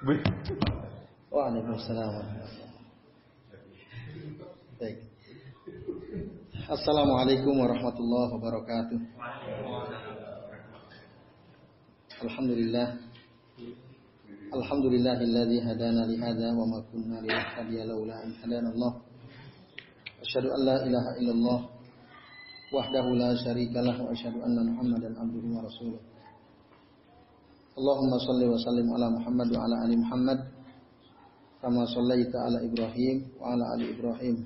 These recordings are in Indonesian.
Waalaikumsalam. Baik. Assalamualaikum warahmatullahi wabarakatuh. Alhamdulillah. Alhamdulillahilladzi hadana li hadza wa ma kunna linahtadiya laula an hadana Allah. Asyhadu an la ilaha illallah wahdahu la syarikalah wa asyhadu anna Muhammadan abduhu wa rasuluh. Allahumma salli wa sallim ala Muhammad wa ala ali Muhammad kama sallaita ala Ibrahim wa ala ali Ibrahim.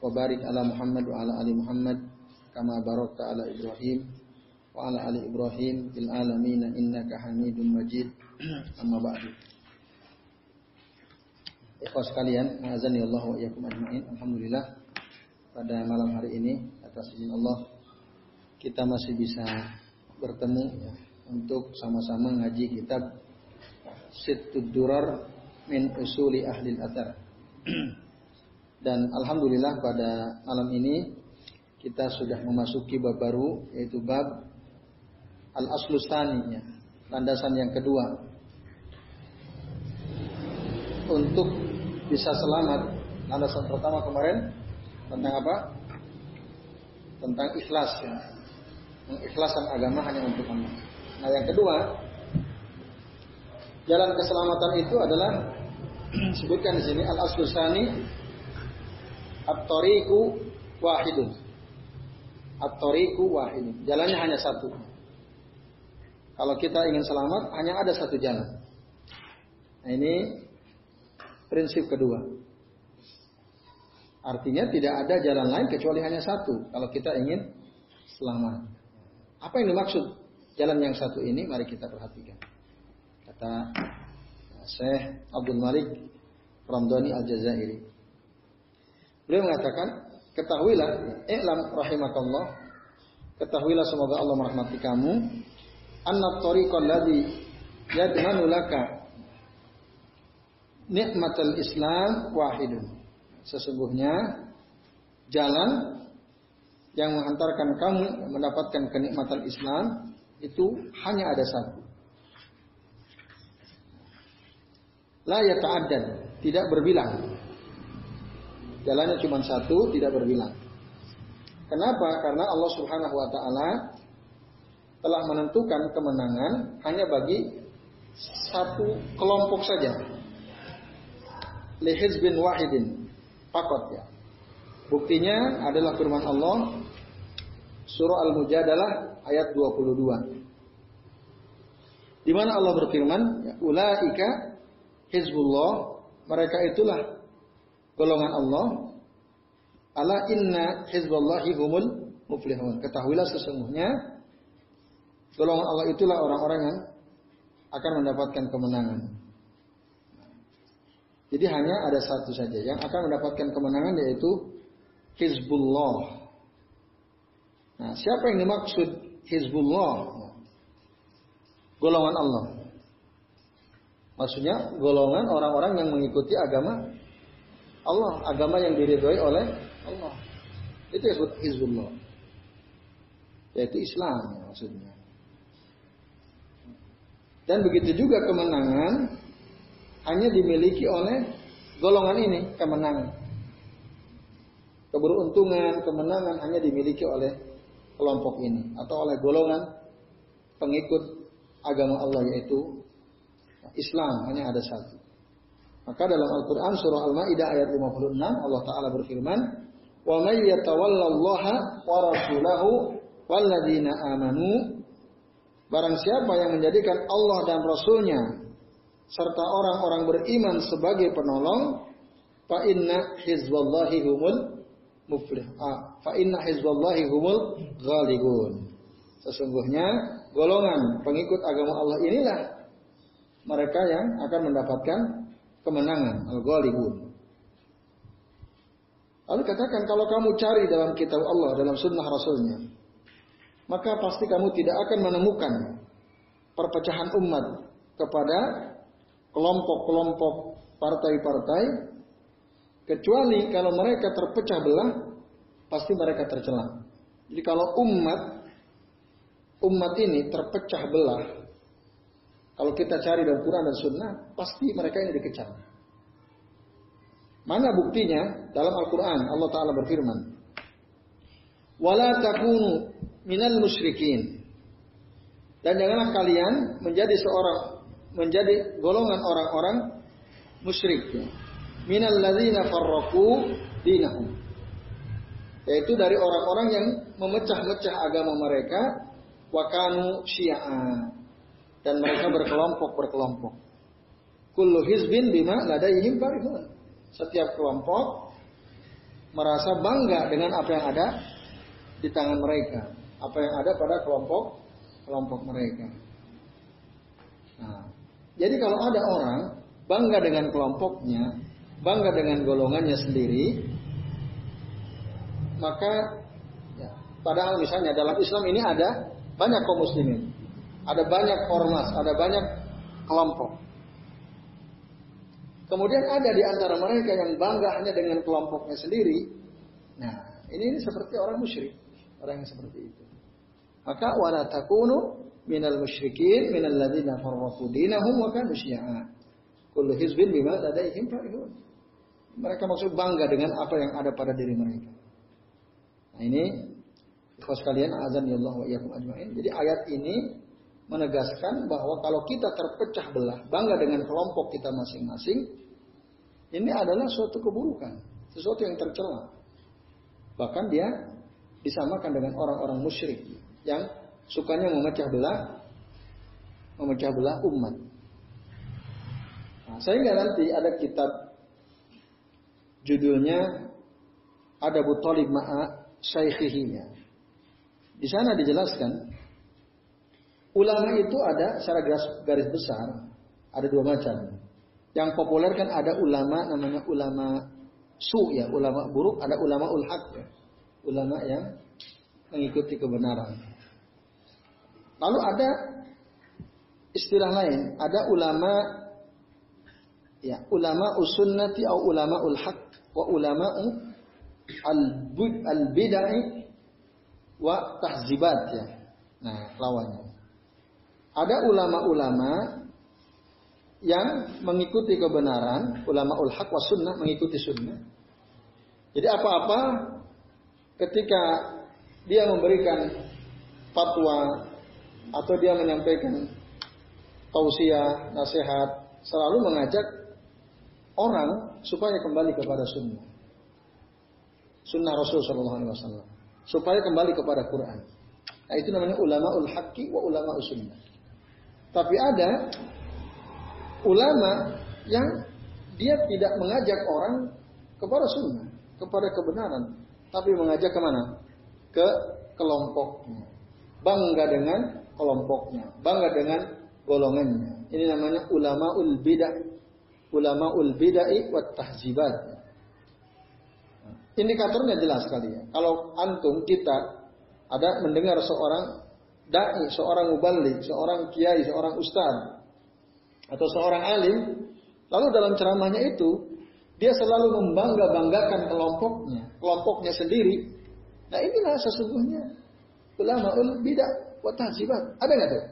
Wa barik ala Muhammad wa ala ali Muhammad kama barakta ala Ibrahim wa ala ali Ibrahim fil alamin innaka Hamidum Majid. Amma ba'du. Ikhwas sekalian, azani Allah wa iyyakum ajmain. Alhamdulillah pada malam hari ini atas izin Allah kita masih bisa bertemu ya, untuk sama-sama ngaji kitab Sittud Durar min Usuli Ahli Athar. Dan alhamdulillah pada malam ini kita sudah memasuki bab baru yaitu bab Al-Aslustani ya, landasan yang kedua untuk bisa selamat. Landasan pertama kemarin tentang apa? Tentang ikhlas ya. Mengikhlaskan agama hanya untuk Allah. Nah, yang kedua, jalan keselamatan itu adalah sebutkan di sini al-aslusani at-tariqu wahidun. At-tariqu wahidun. Jalannya hanya satu. Kalau kita ingin selamat, hanya ada satu jalan. Nah, ini prinsip kedua. Artinya tidak ada jalan lain kecuali hanya satu kalau kita ingin selamat. Apa yang dimaksud jalan yang satu ini? Mari kita perhatikan. Kata Syekh Abdul Malik Ramdhani Al-Jazairi. Beliau mengatakan, ketahuilah, i'lam rahimakallah, ketahuilah semoga Allah merahmati kamu, anna tariqal ladzi yadmanu laka nikmatul Islam wahidun. Sesungguhnya jalan yang menghantarkan kamu mendapatkan kenikmatan Islam itu hanya ada satu. La yata'addan, tidak berbilang. Jalannya cuma satu, tidak berbilang. Kenapa? Karena Allah Subhanahu wa taala telah menentukan kemenangan hanya bagi satu kelompok saja. Lihiz bin wahidin. Fakot ya. Buktinya adalah firman Allah surah Al-Mujadalah ayat 22. Di mana Allah berfirman, ya, ulaika hizbullah, mereka itulah golongan Allah. Ala inna hizballahi humul muflihun. Ketahuilah sesungguhnya golongan Allah itulah orang-orang yang akan mendapatkan kemenangan. Jadi hanya ada satu saja yang akan mendapatkan kemenangan yaitu Hizbullah. Nah, siapa yang dimaksud Hizbullah? Golongan Allah. Maksudnya golongan orang-orang yang mengikuti agama Allah, agama yang diridhoi oleh Allah. Itu disebut Hizbullah. Yaitu Islam maksudnya. Dan begitu juga kemenangan hanya dimiliki oleh golongan ini, kemenangan. Keberuntungan, kemenangan hanya dimiliki oleh kelompok ini atau oleh golongan pengikut agama Allah yaitu Islam hanya ada satu. Maka dalam Al-Qur'an surah Al-Maidah ayat 56 Allah taala berfirman, "Wa may yatawallallaha wa rasulahu walladzina amanu" Barang siapa yang menjadikan Allah dan Rasulnya serta orang-orang beriman sebagai penolong, fa inna hizballahi humul muflih. Ah, fa inna hizballahi humul ghalibun. Sesungguhnya golongan pengikut agama Allah inilah mereka yang akan mendapatkan kemenangan al-ghalibun. Lalu katakan kalau kamu cari dalam kitab Allah, dalam sunnah Rasulnya, maka pasti kamu tidak akan menemukan perpecahan umat kepada kelompok-kelompok partai-partai kecuali kalau mereka terpecah belah pasti mereka tercela. Jadi kalau umat umat ini terpecah belah Kalau kita cari dalam Quran dan Sunnah, pasti mereka ini dikecam. Mana buktinya? Dalam Al-Quran Allah Ta'ala berfirman. Wala takunu minal musyrikin. Dan janganlah kalian menjadi seorang menjadi golongan orang-orang musyrik. Minal ladzina farraqu dinahum. Yaitu dari orang-orang yang memecah-mecah agama mereka wakanu syiah dan mereka berkelompok-berkelompok. Kullu hizbin bima ladaihim farihun. Setiap kelompok merasa bangga dengan apa yang ada di tangan mereka, apa yang ada pada kelompok kelompok mereka. Nah, jadi kalau ada orang bangga dengan kelompoknya, bangga dengan golongannya sendiri, maka ya, padahal misalnya dalam Islam ini ada banyak kaum muslimin, ada banyak ormas, ada banyak kelompok. Kemudian ada di antara mereka yang bangga hanya dengan kelompoknya sendiri. Nah, ini, ini seperti orang musyrik, orang yang seperti itu. Maka wala takunu minal musyrikin minal ladzina farraqu dinahum wa kanu syi'a. Kullu hizbin bima ladaihim farihun. Mereka maksud bangga dengan apa yang ada pada diri mereka. Nah, ini ikhwas kalian azan ya Allah wa iyyakum ajmain. Jadi ayat ini menegaskan bahwa kalau kita terpecah belah, bangga dengan kelompok kita masing-masing, ini adalah suatu keburukan, sesuatu yang tercela. Bahkan dia disamakan dengan orang-orang musyrik yang sukanya memecah belah, memecah belah umat. Nah, sehingga nanti ada kitab judulnya ada Talib Ma'a Syaikhihinya. Di sana dijelaskan Ulama itu ada secara garis, garis besar ada dua macam. Yang populer kan ada ulama namanya ulama su ya, ulama buruk, ada ulama ulhaq ya. Ulama yang mengikuti kebenaran. Lalu ada istilah lain, ada ulama ya, ulama usunnati atau ulama ulhaq wa ulama al-bid'ah wa tahzibat ya. Nah, lawannya. Ada ulama-ulama yang mengikuti kebenaran, ulama ul haq wa sunnah mengikuti sunnah. Jadi apa-apa ketika dia memberikan fatwa atau dia menyampaikan tausiah, nasihat, selalu mengajak orang supaya kembali kepada sunnah. Sunnah Rasul Shallallahu Alaihi Wasallam. Supaya kembali kepada Quran. Nah, itu namanya ulama ul haqqi wa ulama sunnah. Tapi ada ulama yang dia tidak mengajak orang kepada sunnah, kepada kebenaran, tapi mengajak ke mana? Ke kelompoknya. Bangga dengan kelompoknya, bangga dengan golongannya. Ini namanya ulama ul bidah, ulama ul bidai wa tahzibat. Indikatornya jelas sekali ya. Kalau antum kita ada mendengar seorang dai, seorang mubalik, seorang kiai, seorang ustaz atau seorang alim, lalu dalam ceramahnya itu dia selalu membangga-banggakan kelompoknya, kelompoknya sendiri. Nah inilah sesungguhnya ulama ul bidah wa tahzibat. Ada nggak tuh?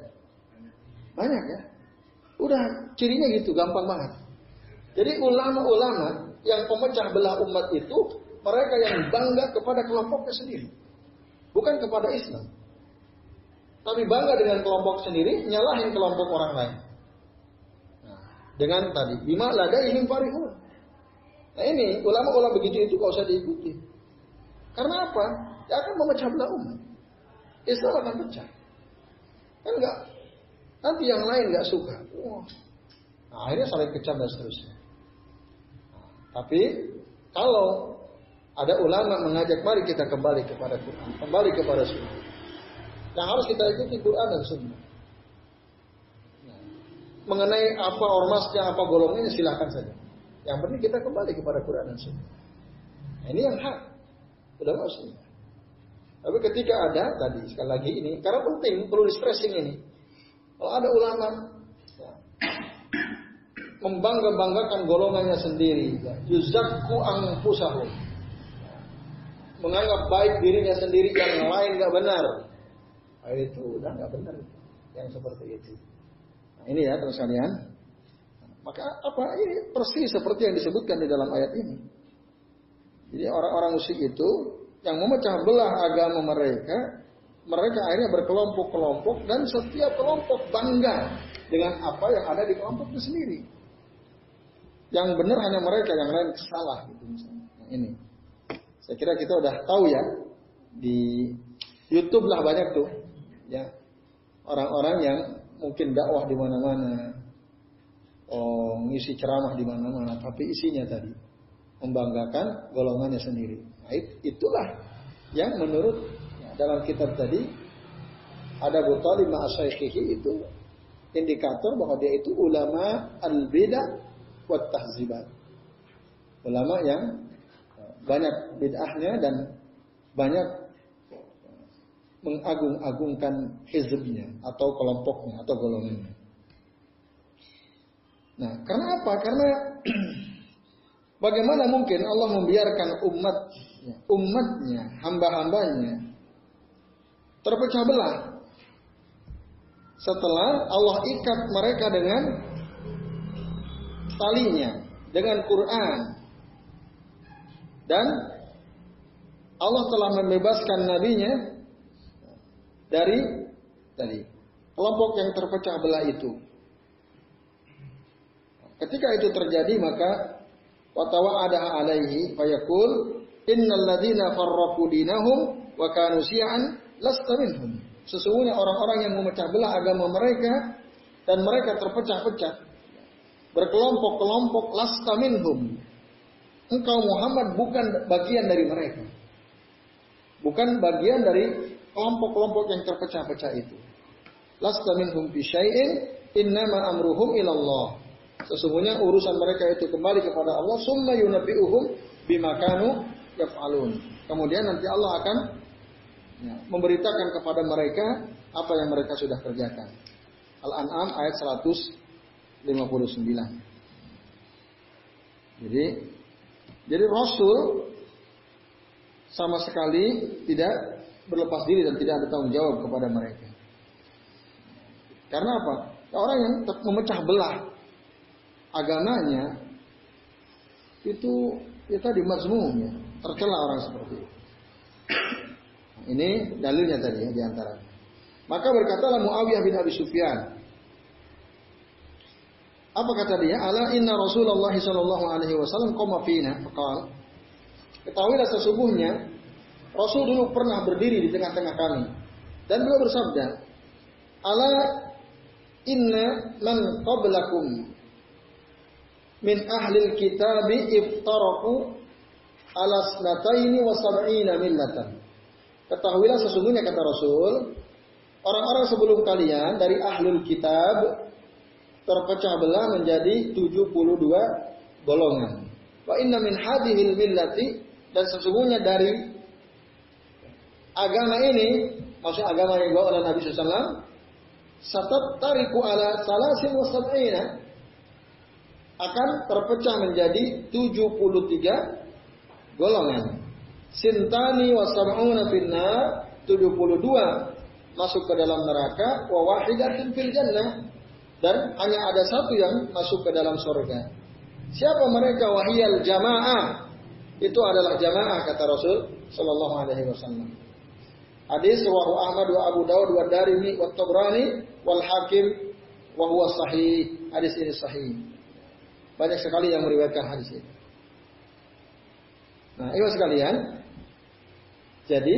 Banyak ya. Udah cirinya gitu, gampang banget. Jadi ulama-ulama yang pemecah belah umat itu mereka yang bangga kepada kelompoknya sendiri, bukan kepada Islam. Tapi bangga dengan kelompok sendiri, nyalahin kelompok orang lain. Nah, dengan tadi, bima lada parihun. Nah ini, ulama-ulama begitu itu kau usah diikuti. Karena apa? Ya akan memecah belah umat. Islam akan pecah. Kan enggak. Nanti yang lain enggak suka. Wah. Nah, akhirnya saling kecam dan seterusnya. Tapi kalau ada ulama mengajak mari kita kembali kepada Quran, kembali kepada Sunnah. Yang harus kita ikuti Quran dan Sunnah. Nah, mengenai apa ormasnya, apa golongannya silahkan saja. Yang penting kita kembali kepada Quran dan Sunnah. Nah, ini yang hak. Udah maksudnya. Tapi ketika ada tadi sekali lagi ini karena penting perlu stressing ini. Kalau ada ulama ya, membangga-banggakan golongannya sendiri, yuzakku angfusahu. Menganggap baik dirinya sendiri yang lain nggak benar. Nah, itu udah nggak benar yang seperti itu. Nah, ini ya terus kalian. Maka apa ini persis seperti yang disebutkan di dalam ayat ini. Jadi orang-orang musyrik itu yang memecah belah agama mereka, mereka akhirnya berkelompok-kelompok dan setiap kelompok bangga dengan apa yang ada di kelompok itu sendiri. Yang benar hanya mereka, yang lain salah gitu misalnya. Nah, ini. Saya kira kita udah tahu ya di YouTube lah banyak tuh ya orang-orang yang mungkin dakwah di mana-mana, oh ngisi ceramah di mana-mana, tapi isinya tadi membanggakan golongannya sendiri. Nah, itulah yang menurut ya, dalam kitab tadi ada buta lima asyikhi itu indikator bahwa dia itu ulama al-bidah wa tahzibat. Ulama yang ya, banyak bid'ahnya dan banyak mengagung-agungkan hizbnya atau kelompoknya atau golongannya. Nah, karena apa? Karena Bagaimana mungkin Allah membiarkan umat umatnya, hamba-hambanya terpecah belah setelah Allah ikat mereka dengan talinya, dengan Quran. Dan Allah telah membebaskan nabinya dari tadi kelompok yang terpecah belah itu. Ketika itu terjadi maka wa tawa'adaha alaihi fayaqul innal ladzina farraqu dinahum wa kanu syi'an lasta minhum. Sesungguhnya orang-orang yang memecah belah agama mereka dan mereka terpecah-pecah berkelompok-kelompok lasta minhum. Engkau Muhammad bukan bagian dari mereka. Bukan bagian dari kelompok-kelompok yang terpecah-pecah itu. Lasta minhum fi innama amruhum ilallah. Sesungguhnya urusan mereka itu kembali kepada Allah. Summa yunabbi'uhum bimakanu yaf'alun. Kemudian nanti Allah akan ya, memberitakan kepada mereka apa yang mereka sudah kerjakan. Al-An'am ayat 159. Jadi jadi Rasul sama sekali tidak berlepas diri dan tidak ada tanggung jawab kepada mereka. Karena apa? Orang yang memecah belah agamanya itu ya tadi mazmum ya, tercela orang seperti itu. Ini dalilnya tadi ya di antara. Maka berkatalah Muawiyah bin Abi Sufyan. Apa kata dia? Ala inna Rasulullah sallallahu alaihi wasallam qama fina faqal. Ketahuilah sesungguhnya Rasul dulu pernah berdiri di tengah-tengah kami dan beliau bersabda, "Ala inna man qablakum min ahlil kitabi iftaraku ala snataini wa sab'ina millatan. Ketahuilah sesungguhnya kata Rasul, orang-orang sebelum kalian dari ahlul kitab terpecah belah menjadi 72 golongan. Wa inna min hadhil millati dan sesungguhnya dari agama ini, maksud agama yang dibawa oleh Nabi SAW, satat tariku ala salasin wa sab'ina akan terpecah menjadi 73 golongan. Sintani wa sab'una finnar 72 masuk ke dalam neraka wa wahidatin fil jannah dan hanya ada satu yang masuk ke dalam surga. Siapa mereka wahiyal jamaah? Itu adalah jamaah kata Rasul sallallahu alaihi wasallam. Hadis wahu Ahmad wa Abu Dawud wa Darimi wa Tabrani wal Hakim wa huwa sahih. Hadis ini sahih. Banyak sekali yang meriwayatkan hadis ini. Nah, ibu sekalian, jadi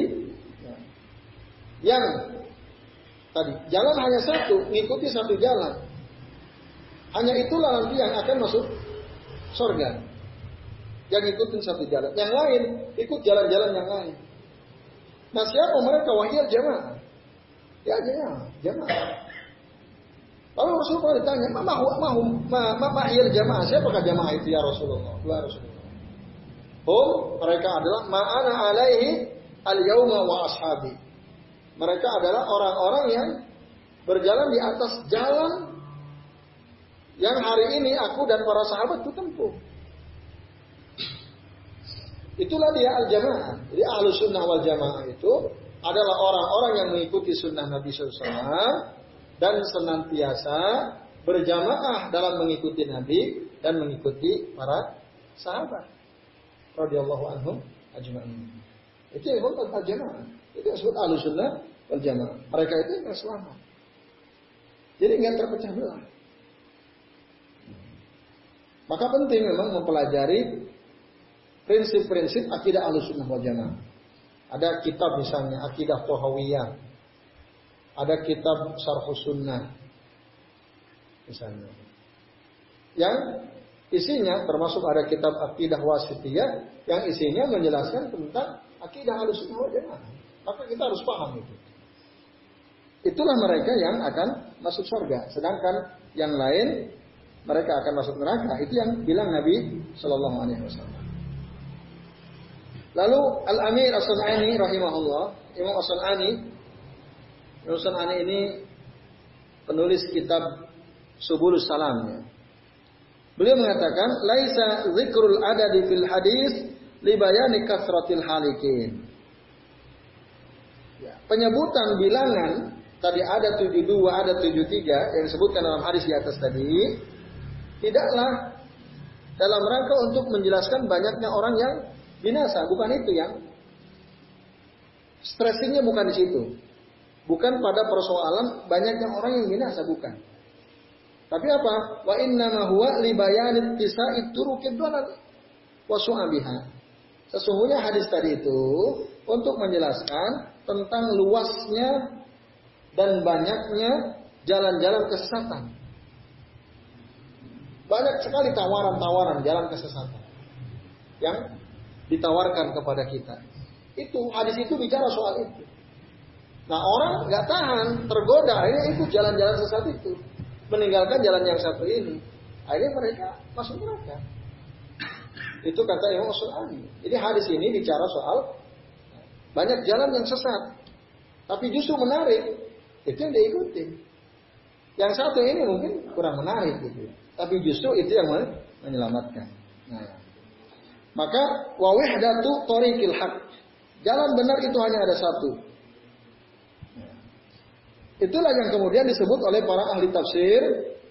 yang tadi jalan hanya satu, mengikuti satu jalan. Hanya itulah nanti yang akan masuk surga. Yang ikutin satu jalan. Yang lain ikut jalan-jalan yang lain. Nah siapa mereka? Wahiyah jamaah. Ya jamaah, jamaah. Lalu Rasulullah ditanya, "Ma mahu mahu ma ma jamaah? Siapakah jamaah itu ya Rasulullah?" Ya Rasulullah. Hum mereka adalah ma'ana alaihi al-yauma wa ashabi. Mereka adalah orang-orang yang berjalan di atas jalan yang hari ini aku dan para sahabat itu tempuh. Itulah dia al-jamaah. Jadi ahlu sunnah wal jamaah itu adalah orang-orang yang mengikuti sunnah Nabi SAW dan senantiasa berjamaah dalam mengikuti Nabi dan mengikuti para sahabat radhiyallahu anhum ajma'in. Itu yang disebut al-jamaah. Itu yang disebut al-sunnah wal jamaah. Mereka itu yang selamat. Jadi nggak terpecah belah. Maka penting memang mempelajari prinsip-prinsip akidah al-sunnah wal jamaah. Ada kitab misalnya akidah Tohawiyah. Ada kitab Sarhus Sunnah. Misalnya. Yang isinya termasuk ada kitab akidah wasitiyah yang isinya menjelaskan tentang akidah al-sunnah wal jamaah. Maka kita harus paham itu. Itulah mereka yang akan masuk surga. Sedangkan yang lain mereka akan masuk neraka. Itu yang bilang Nabi Shallallahu Alaihi Wasallam. Lalu Al-Amir As-Sun'ani rahimahullah, Imam As-Sun'ani Imam As-Sun'ani ini penulis kitab Subulus Salam. Beliau mengatakan, "Laisa zikrul adadi fil hadis li bayani kasratil halikin." Ya, penyebutan bilangan tadi ada 72, ada 73 yang disebutkan dalam hadis di atas tadi, tidaklah dalam rangka untuk menjelaskan banyaknya orang yang binasa, bukan itu yang stressingnya bukan di situ. Bukan pada persoalan banyaknya orang yang binasa, bukan. Tapi apa? Wa inna huwa li bayanit kisa'id turukid dalal wa su'abiha. Sesungguhnya hadis tadi itu untuk menjelaskan tentang luasnya dan banyaknya jalan-jalan kesesatan. Banyak sekali tawaran-tawaran jalan kesesatan yang ditawarkan kepada kita. Itu hadis itu bicara soal itu. Nah orang nggak tahan, tergoda, akhirnya ikut jalan-jalan sesat itu, meninggalkan jalan yang satu ini. Akhirnya mereka masuk neraka. Itu kata Imam Sulani. Jadi hadis ini bicara soal banyak jalan yang sesat, tapi justru menarik. Itu yang diikuti. Yang satu ini mungkin kurang menarik gitu. Tapi justru itu yang menyelamatkan. Nah, maka wa wahdatu tariqil haq. Jalan benar itu hanya ada satu. Itulah yang kemudian disebut oleh para ahli tafsir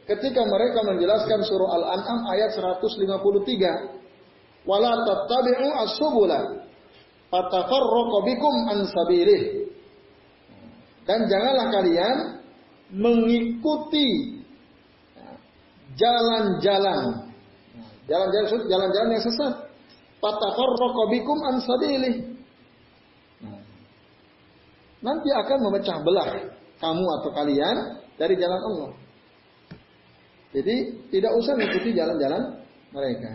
ketika mereka menjelaskan surah Al-An'am ayat 153. Wala tattabi'u as-subula fatafarraqu bikum an sabilih. Dan janganlah kalian mengikuti jalan-jalan jalan-jalan jalan-jalan yang sesat Fatafarraqa bikum an. Nanti akan memecah belah kamu atau kalian dari jalan Allah. Jadi tidak usah mengikuti jalan-jalan mereka.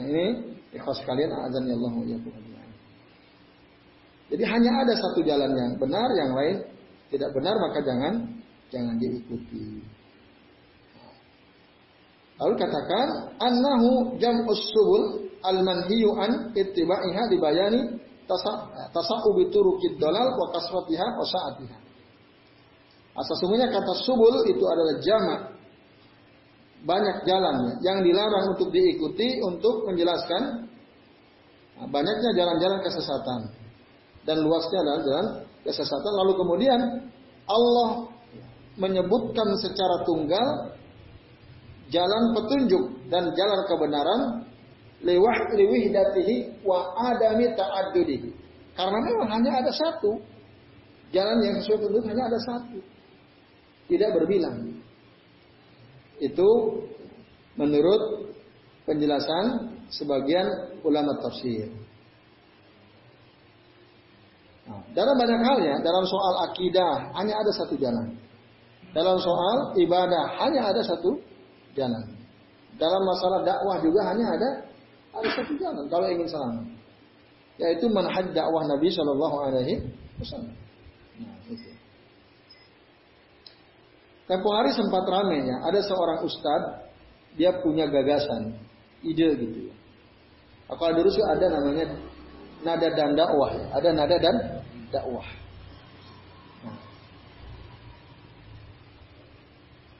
Nah ini ikhlas kalian azan ya Allah Jadi hanya ada satu jalan yang benar, yang lain tidak benar maka jangan jangan diikuti. Lalu katakan annahu jam'us subul al-manhiyu an ittiba'iha dibayani tasa'u biturukid dalal wa kasratiha wa sa'atiha. Sesungguhnya kata subul itu adalah jamak banyak jalan yang dilarang untuk diikuti untuk menjelaskan banyaknya jalan-jalan kesesatan dan luasnya adalah jalan kesesatan lalu kemudian Allah menyebutkan secara tunggal jalan petunjuk dan jalan kebenaran lewah datihi wa adami ta'addudihi. Karena memang hanya ada satu. Jalan yang sesuai petunjuk hanya ada satu. Tidak berbilang. Itu menurut penjelasan sebagian ulama tafsir. Nah, dalam banyak hal ya, dalam soal akidah hanya ada satu jalan. Dalam soal ibadah hanya ada satu jalan. Dalam masalah dakwah juga hanya ada ada satu jalan kalau ingin selamat. Yaitu manhaj dakwah Nabi Shallallahu alaihi wasallam. Nah. Tempo hari sempat ramai ya, ada seorang ustadz dia punya gagasan, ide gitu ya. Kalau dulu sih ada namanya nada dan dakwah, ya. ada nada dan dakwah.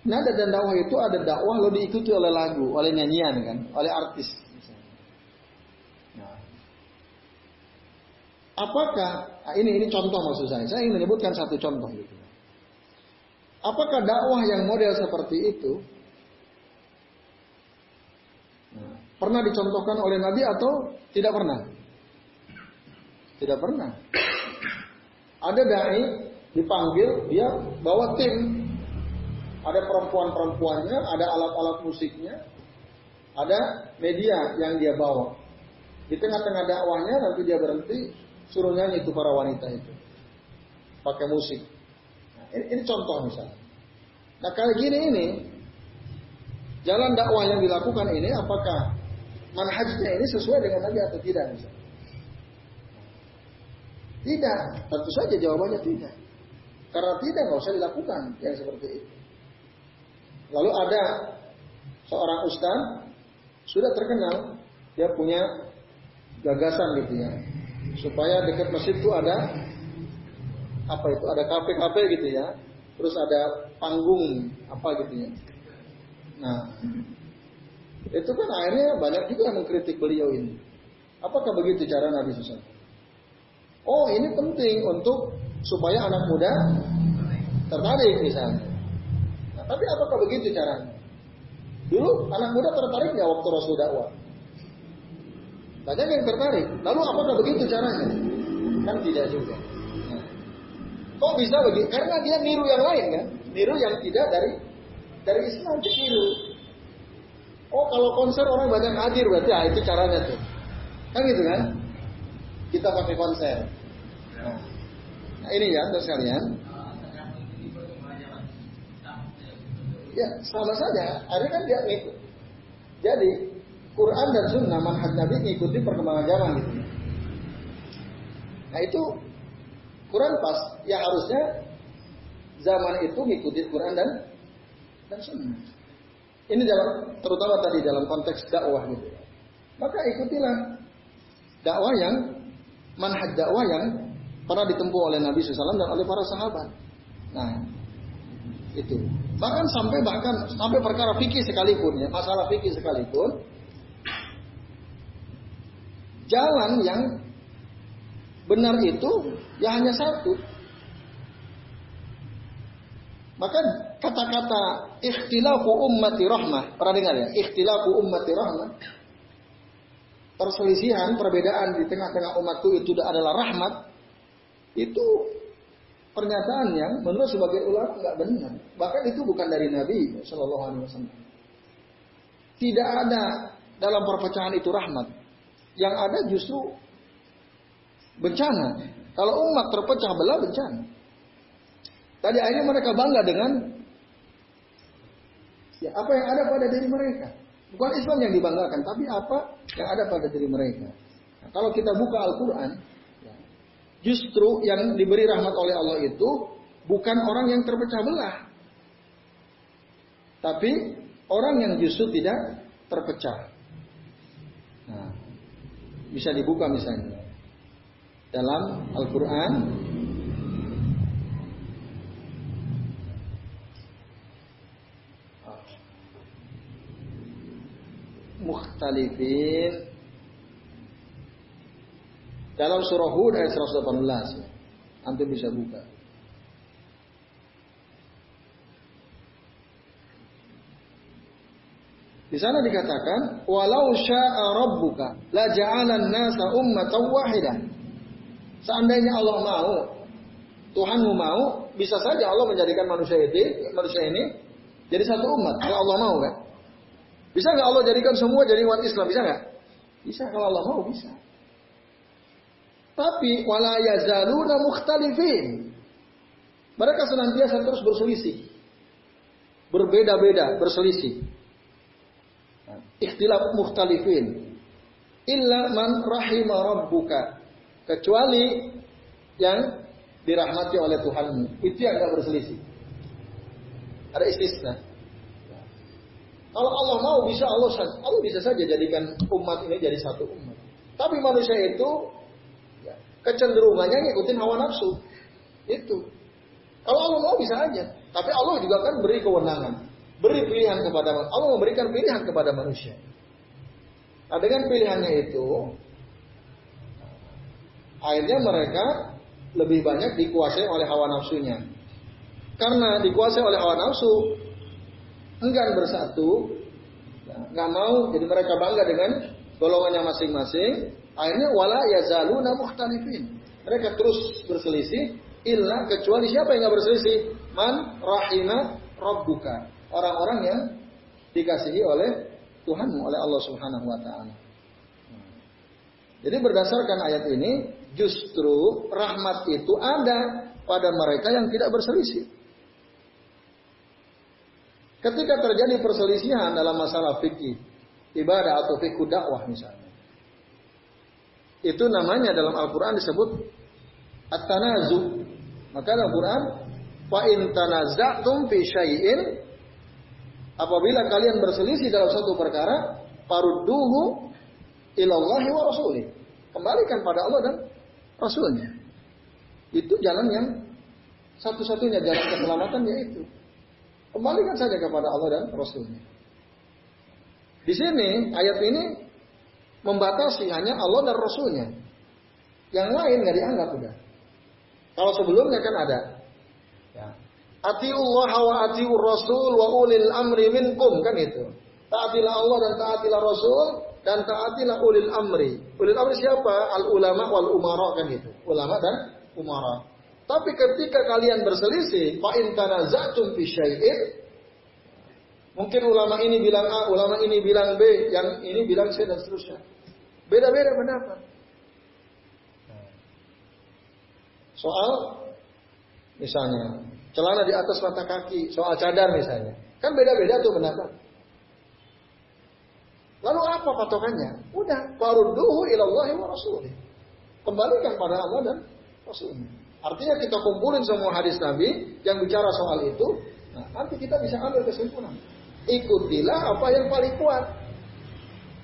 Nada dan dakwah itu ada dakwah lo diikuti oleh lagu, oleh nyanyian kan, oleh artis. Nah. Apakah nah ini ini contoh maksud saya. Saya ingin menyebutkan satu contoh gitu. Apakah dakwah yang model seperti itu nah, pernah dicontohkan oleh Nabi atau tidak pernah? Tidak pernah. Ada dai dipanggil, dia bawa tim. Ada perempuan-perempuannya, ada alat-alat musiknya, ada media yang dia bawa. Di tengah-tengah dakwahnya nanti dia berhenti, suruh nyanyi itu para wanita itu. Pakai musik. Ini, ini contoh misalnya. Nah kayak gini ini, jalan dakwah yang dilakukan ini apakah manhajnya ini sesuai dengan Nabi atau tidak misalnya? Tidak, tentu saja jawabannya tidak. Karena tidak nggak usah dilakukan yang seperti itu. Lalu ada seorang ustaz sudah terkenal, dia punya gagasan gitu ya, supaya dekat masjid itu ada apa itu ada kafe-kafe gitu ya. Terus ada panggung apa gitu ya. Nah itu kan akhirnya banyak juga yang mengkritik beliau ini. Apakah begitu cara Nabi Susan oh ini penting untuk supaya anak muda tertarik misalnya nah, tapi apakah begitu caranya dulu anak muda tertarik ya waktu Rasul dakwah banyak yang tertarik lalu apakah begitu caranya kan tidak juga Kok bisa begitu? Karena dia niru yang lain kan? Niru yang tidak dari dari Islam niru. Oh kalau konser orang banyak hadir berarti ah, itu caranya tuh. Kan gitu kan? Kita pakai konser. Nah, ini ya untuk sekalian. Ya sama saja. Ada kan dia ngikut. Jadi Quran dan Sunnah manhaj Nabi ngikuti perkembangan zaman gitu. Nah itu Quran pas, ya harusnya zaman itu mengikuti Quran dan dan Sunnah. Ini dalam terutama tadi dalam konteks dakwah gitu. Maka ikutilah dakwah yang manhaj dakwah yang pernah ditempuh oleh Nabi SAW dan oleh para sahabat. Nah, itu. Bahkan sampai bahkan sampai perkara fikih sekalipun ya, masalah fikih sekalipun jalan yang benar itu ya hanya satu. Maka kata-kata ikhtilafu ummati rahmah, pernah dengar ya? Ikhtilafu ummati rahmah. Perselisihan, perbedaan di tengah-tengah umatku itu adalah rahmat. Itu pernyataan yang menurut sebagai ulama nggak benar. Bahkan itu bukan dari Nabi Shallallahu Alaihi Wasallam. Tidak ada dalam perpecahan itu rahmat. Yang ada justru bencana. Kalau umat terpecah belah bencana. Tadi akhirnya mereka bangga dengan ya apa yang ada pada diri mereka. Bukan Islam yang dibanggakan, tapi apa yang ada pada diri mereka. Nah, kalau kita buka Al-Quran, justru yang diberi rahmat oleh Allah itu bukan orang yang terpecah belah. Tapi orang yang justru tidak terpecah. Nah, bisa dibuka misalnya dalam Al-Quran mukhtalifin dalam surah Hud ayat 118 antum bisa buka Di sana dikatakan, walau syaa rabbuka la ja'alan nasa ummatan wahidah. Seandainya Allah mau, Tuhanmu mau, bisa saja Allah menjadikan manusia ini, manusia ini jadi satu umat. Kalau Allah mau kan? Bisa nggak Allah jadikan semua jadi umat Islam? Bisa nggak? Bisa kalau Allah mau bisa. Tapi wala yazaluna mukhtalifin. Mereka senantiasa terus berselisih. Berbeda-beda, berselisih. Ikhtilaf mukhtalifin. Illa man rahima rabbuka kecuali yang dirahmati oleh Tuhanmu. Itu yang tidak berselisih. Ada istisna. Kalau Allah mau bisa Allah Allah bisa saja jadikan umat ini jadi satu umat. Tapi manusia itu kecenderungannya ngikutin hawa nafsu. Itu. Kalau Allah mau bisa aja. Tapi Allah juga kan beri kewenangan, beri pilihan kepada Allah memberikan pilihan kepada manusia. Nah dengan pilihannya itu Akhirnya mereka lebih banyak dikuasai oleh hawa nafsunya. karena dikuasai oleh hawa nafsu, enggan bersatu, nggak mau, jadi mereka bangga dengan golongannya masing-masing. Akhirnya wala yazaluna mukhtalifin. Mereka terus berselisih, illa kecuali siapa yang nggak berselisih? Man rahima rabbuka. Orang-orang yang dikasihi oleh Tuhanmu, oleh Allah Subhanahu wa taala. Jadi berdasarkan ayat ini, justru rahmat itu ada pada mereka yang tidak berselisih. Ketika terjadi perselisihan dalam masalah fikih, ibadah atau fikih dakwah misalnya. Itu namanya dalam Al-Quran disebut at-tanazu. Maka dalam Al-Quran, fa in tanaza'tum fi syai'in apabila kalian berselisih dalam satu perkara, farudduhu ilallahi wa rasulih. Kembalikan pada Allah dan Rasulnya. Itu jalan yang satu-satunya jalan keselamatan yaitu kembalikan saja kepada Allah dan Rasulnya. Di sini ayat ini membatasi hanya Allah dan Rasulnya. Yang lain nggak dianggap udah. Kalau sebelumnya kan ada. Ya. Atiullah wa atiur Rasul wa ulil amri minkum kan itu. Taatilah Allah dan taatilah Rasul dan taatilah ulil amri. Ulil amri siapa? Al ulama wal umara kan itu. Ulama dan umara. Tapi ketika kalian berselisih, fa in tanaza'tum fi syai'in mungkin ulama ini bilang A, ulama ini bilang B, yang ini bilang C dan seterusnya. Beda-beda pendapat. Soal misalnya celana di atas mata kaki, soal cadar misalnya. Kan beda-beda tuh pendapat. Lalu apa patokannya? Udah, farudduhu ilallahi wa rasulih. Kembalikan pada Allah dan Rasulnya. Artinya kita kumpulin semua hadis Nabi yang bicara soal itu, nah, nanti kita bisa ambil kesimpulan. Ikutilah apa yang paling kuat.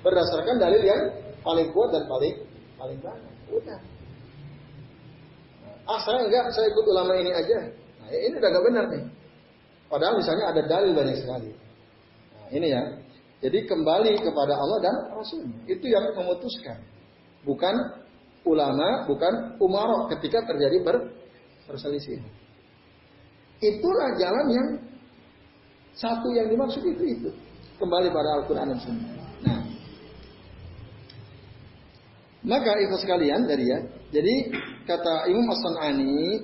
Berdasarkan dalil yang paling kuat dan paling paling banyak. Ah saya enggak, saya ikut ulama ini aja. Nah, ini udah gak benar nih. Padahal misalnya ada dalil banyak sekali. Nah, ini ya. Jadi kembali kepada Allah dan Rasul. Itu yang memutuskan. Bukan ulama, bukan umarok ketika terjadi ber, berselisih. Itulah jalan yang satu yang dimaksud itu itu. Kembali pada Al-Quran dan Sunnah. Nah, maka itu sekalian dari ya. Jadi kata Imam As-San'ani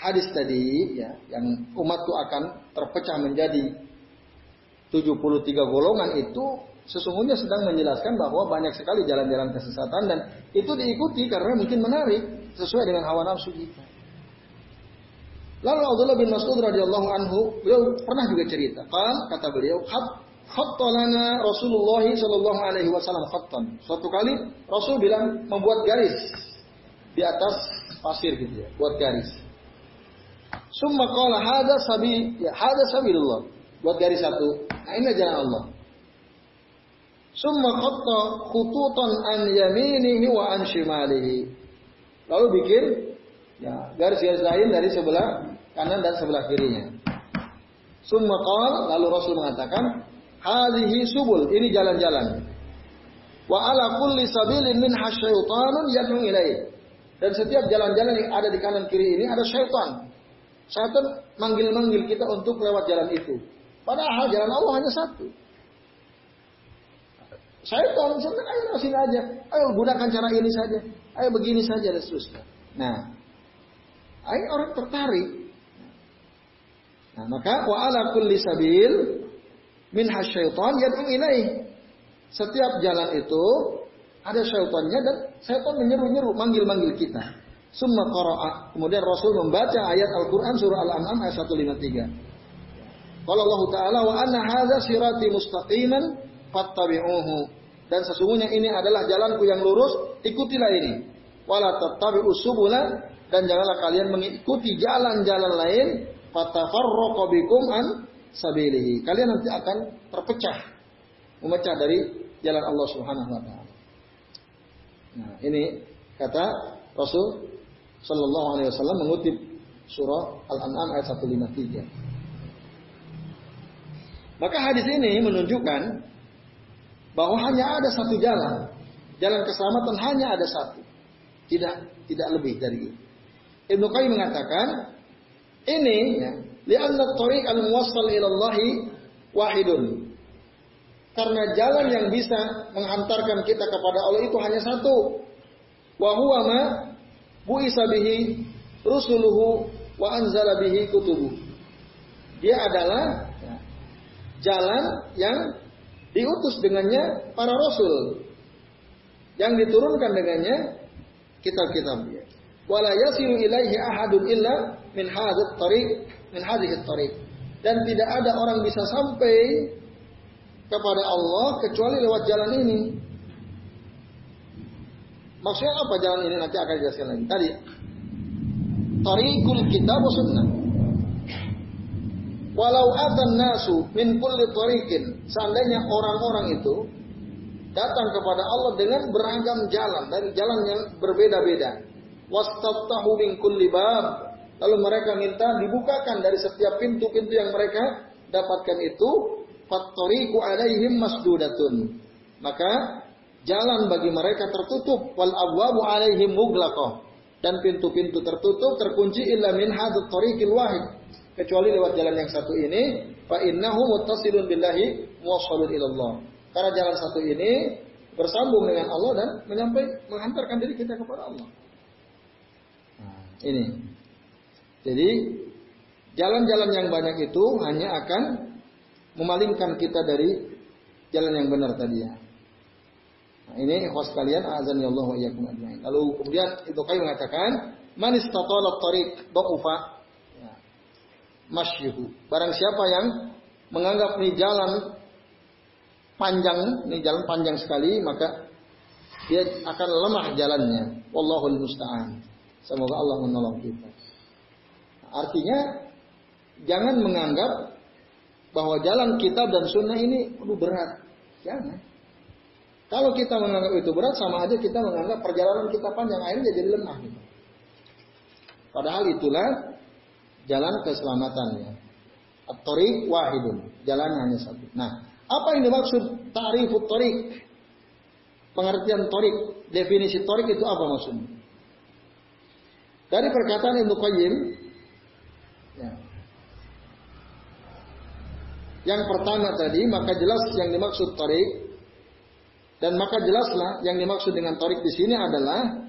hadis tadi ya yang umat itu akan terpecah menjadi 73 golongan itu sesungguhnya sedang menjelaskan bahwa banyak sekali jalan-jalan kesesatan dan itu diikuti karena mungkin menarik sesuai dengan hawa nafsu kita. Lalu Abdullah bin Mas'ud radhiyallahu anhu beliau pernah juga cerita, kan kata beliau, khat khattalana Rasulullah sallallahu alaihi wasallam khattan. Suatu kali Rasul bilang membuat garis di atas pasir gitu ya, buat garis. Summa qala hadza sabi ya hadza sabilullah. Buat garis satu. Nah ini jalan Allah. Summa qatta khututan an yaminihi wa an shimalihi. Lalu bikin ya, garis-garis lain dari sebelah kanan dan sebelah kirinya. Summa qala lalu Rasul mengatakan, "Hadhihi subul, ini jalan-jalan." Wa ala kulli sabilin min hasyaitanun yad'u ilaih. Dan setiap jalan-jalan yang ada di kanan kiri ini ada syaitan. Syaitan manggil-manggil kita untuk lewat jalan itu. Padahal jalan Allah hanya satu. Tolong saya ayo sini aja. Ayo gunakan cara ini saja. Ayo begini saja dan seterusnya. Nah, ayo orang tertarik. Nah, maka wa ala kulli sabil min hasyaitan yad'u ilaih. Setiap jalan itu ada syaitannya dan syaitan menyeru-nyeru, manggil-manggil kita. Summa qara'a. Kemudian Rasul membaca ayat Al-Quran surah Al-An'am ayat 153. Kalau Allah Ta'ala wa anna hadza sirati mustaqiman fattabi'uhu. Dan sesungguhnya ini adalah jalanku yang lurus, ikutilah ini. Wala tattabi'u subula dan janganlah kalian mengikuti jalan-jalan lain fatafarraqu bikum an sabilihi. Kalian nanti akan terpecah, memecah dari jalan Allah Subhanahu wa taala. Nah, ini kata Rasul sallallahu alaihi wasallam mengutip surah Al-An'am ayat 153. Maka hadis ini menunjukkan bahwa hanya ada satu jalan. Jalan keselamatan hanya ada satu. Tidak tidak lebih dari itu. Ibnu Qayyim mengatakan Ini ya, li'anna tariq al-muwassal ila Allah wahidun. Karena jalan yang bisa menghantarkan kita kepada Allah itu hanya satu. Wa huwa ma bu'isa bihi rusuluhu wa anzala bihi kutubu. Dia adalah jalan yang diutus dengannya para rasul. Yang diturunkan dengannya kitab-kitab dia. Wala yasilu ilaihi ahadun illa min hadzal tariq min hadhihi. Dan tidak ada orang bisa sampai kepada Allah kecuali lewat jalan ini. Maksudnya apa jalan ini nanti akan dijelaskan lagi. Tadi tariqul kitab wa sunnah. Walau atan nasu min kulli tariqin, seandainya orang-orang itu datang kepada Allah dengan beragam jalan dari jalan yang berbeda-beda. Wastaftahu min kulli bab, lalu mereka minta dibukakan dari setiap pintu-pintu yang mereka dapatkan itu, fattoriku alaihim masdudatun. Maka jalan bagi mereka tertutup wal abwabu alaihim muglaqah dan pintu-pintu tertutup terkunci illa min hadzal tariqil wahid. Kecuali lewat jalan yang satu ini fa innahu muttasilun billahi muwassalun ila Allah karena jalan satu ini bersambung dengan Allah dan menyampaikan menghantarkan diri kita kepada Allah. Nah, ini jadi jalan-jalan yang banyak itu hanya akan memalingkan kita dari jalan yang benar tadi ya Nah, ini ikhwas kalian azan ya Allah wa iyyakum ajmain. Lalu kemudian itu Qayyim mengatakan, "Man istatala tariq dha'ufa." Ya. Masyuhu. Barang siapa yang menganggap ini jalan panjang, ini jalan panjang sekali, maka dia akan lemah jalannya. Wallahul musta'an. Semoga Allah menolong kita. Artinya jangan menganggap bahwa jalan kitab dan sunnah ini perlu berat. Jangan. Kalau kita menganggap itu berat, sama aja kita menganggap perjalanan kita panjang, akhirnya jadi lemah. Padahal itulah jalan keselamatannya. At-tariq wahidun. Jalan hanya satu. Nah, apa yang dimaksud ta'rifut tariq? Pengertian tariq, definisi tariq itu apa maksudnya? Dari perkataan Ibnu Qayyim, ya. Yang pertama tadi, maka jelas yang dimaksud tariq dan maka jelaslah yang dimaksud dengan torik di sini adalah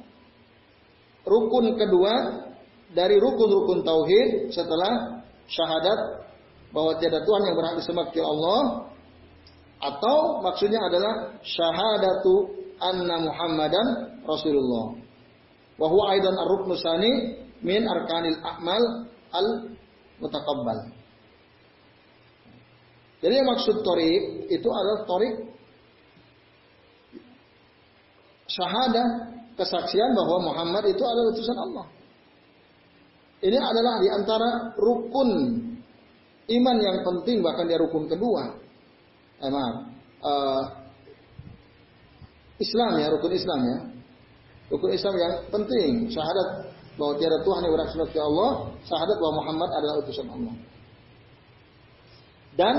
rukun kedua dari rukun-rukun tauhid setelah syahadat bahwa tiada Tuhan yang berhak disembah kecuali Allah atau maksudnya adalah syahadatu anna Muhammadan Rasulullah. Wa huwa aidan ar-ruknu min arkanil a'mal al mutakabbal. Jadi yang maksud torik itu adalah torik syahadah, kesaksian bahwa Muhammad itu adalah utusan Allah. Ini adalah di antara rukun iman yang penting bahkan dia rukun kedua. Eh. Uh, Islam ya, rukun Islam ya. Rukun Islam yang penting, syahadat bahwa tiada Tuhan yang berhak Allah, syahadat bahwa Muhammad adalah utusan Allah. Dan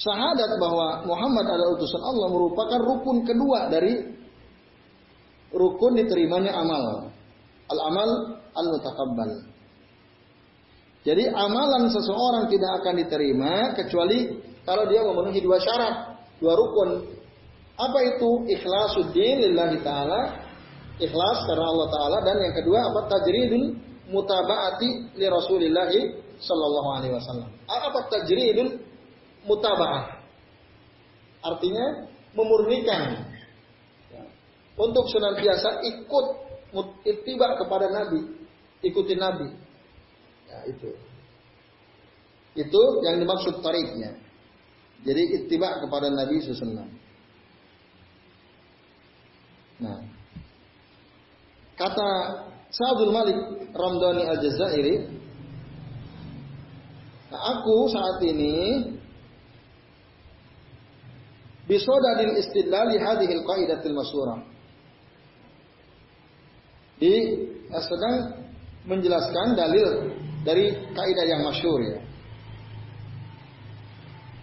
syahadat bahwa Muhammad adalah utusan Allah merupakan rukun kedua dari rukun diterimanya amal. Al-amal al-mutakabbal. Jadi amalan seseorang tidak akan diterima kecuali kalau dia memenuhi dua syarat, dua rukun. Apa itu? Ikhlasuddin lillahi ta'ala. Ikhlas karena Allah Ta'ala. Dan yang kedua apa? Tajridul mutaba'ati li Rasulillahi Sallallahu Alaihi Wasallam. Apa tajridul mutabah. Artinya memurnikan. Untuk senantiasa ikut ittiba kepada Nabi. Ikuti Nabi. Ya, itu. Itu yang dimaksud tariknya. Jadi ittiba kepada Nabi SAW. Nah, kata Sa'adul Malik Ramdhani Al-Jazairi, nah aku saat ini bisodadil istidlali hadhil qaidatil masyurah. Di eh, sedang menjelaskan dalil dari kaidah yang masyur ya.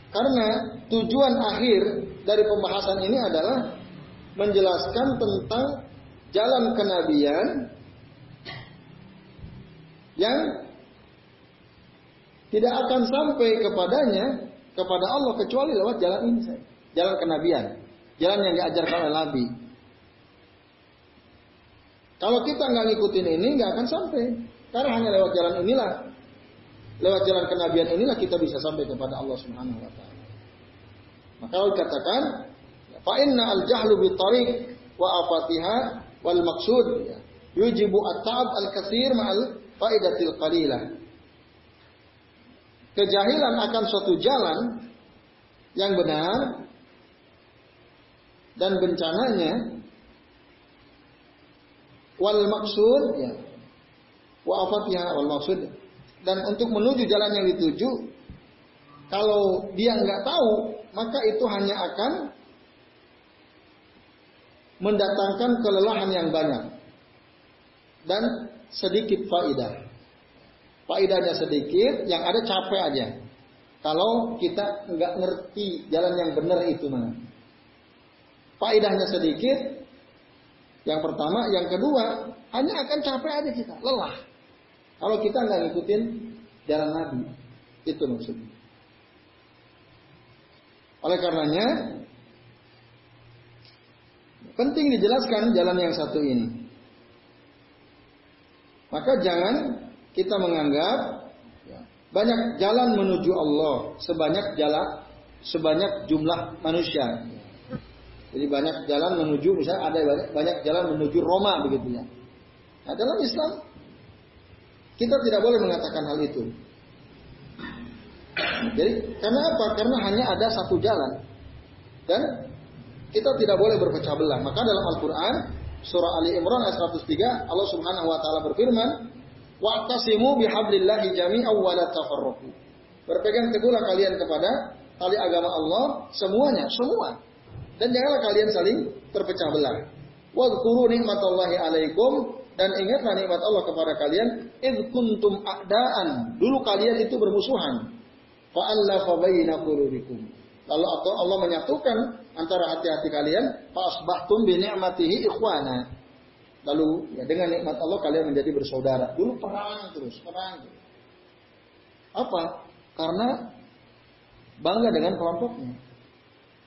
Karena tujuan akhir dari pembahasan ini adalah menjelaskan tentang jalan kenabian yang tidak akan sampai kepadanya kepada Allah kecuali lewat jalan ini saja. Jalan kenabian, jalan yang diajarkan oleh Nabi. Kalau kita nggak ngikutin ini nggak akan sampai. Karena hanya lewat jalan inilah, lewat jalan kenabian inilah kita bisa sampai kepada Allah Subhanahu wa taala. Maka dikatakan fa inna al jahlu bi tariq wa afatiha wal maksud ya, yujibu at-ta'ab al-katsir ma'al faidatil qalilah. Kejahilan akan suatu jalan yang benar dan bencananya wal maksud ya wa afatiha wal maksud dan untuk menuju jalan yang dituju kalau dia nggak tahu maka itu hanya akan mendatangkan kelelahan yang banyak dan sedikit faidah. Faidahnya sedikit, yang ada capek aja. Kalau kita nggak ngerti jalan yang benar itu mana. Faidahnya sedikit, yang pertama, yang kedua, hanya akan capek aja kita, lelah. Kalau kita nggak ngikutin jalan Nabi, itu maksudnya. Oleh karenanya, penting dijelaskan jalan yang satu ini. Maka jangan kita menganggap ya, banyak jalan menuju Allah sebanyak jalan sebanyak jumlah manusia. Jadi banyak jalan menuju misalnya ada banyak, banyak jalan menuju Roma begitu ya. Nah, dalam Islam kita tidak boleh mengatakan hal itu. Jadi karena apa? Karena hanya ada satu jalan. Dan kita tidak boleh berpecah belah. Maka dalam Al-Qur'an surah Ali Imran ayat 103 Allah Subhanahu wa taala berfirman, "Wa'tasimu bihablillahi jami'an wa la tafarraqu." Berpegang teguhlah kalian kepada tali agama Allah semuanya, semua. Dan janganlah kalian saling terpecah belah. Wadhkuru nikmatallahi alaikum dan ingatlah nikmat Allah kepada kalian id kuntum a'daan. Dulu kalian itu bermusuhan. Fa'allafa baina qulubikum. Lalu Allah menyatukan antara hati-hati kalian, fa'asbahtum bi ni'matihi ikhwana. Lalu ya, dengan nikmat Allah kalian menjadi bersaudara. Dulu perang terus, perang. Apa? Karena bangga dengan kelompoknya.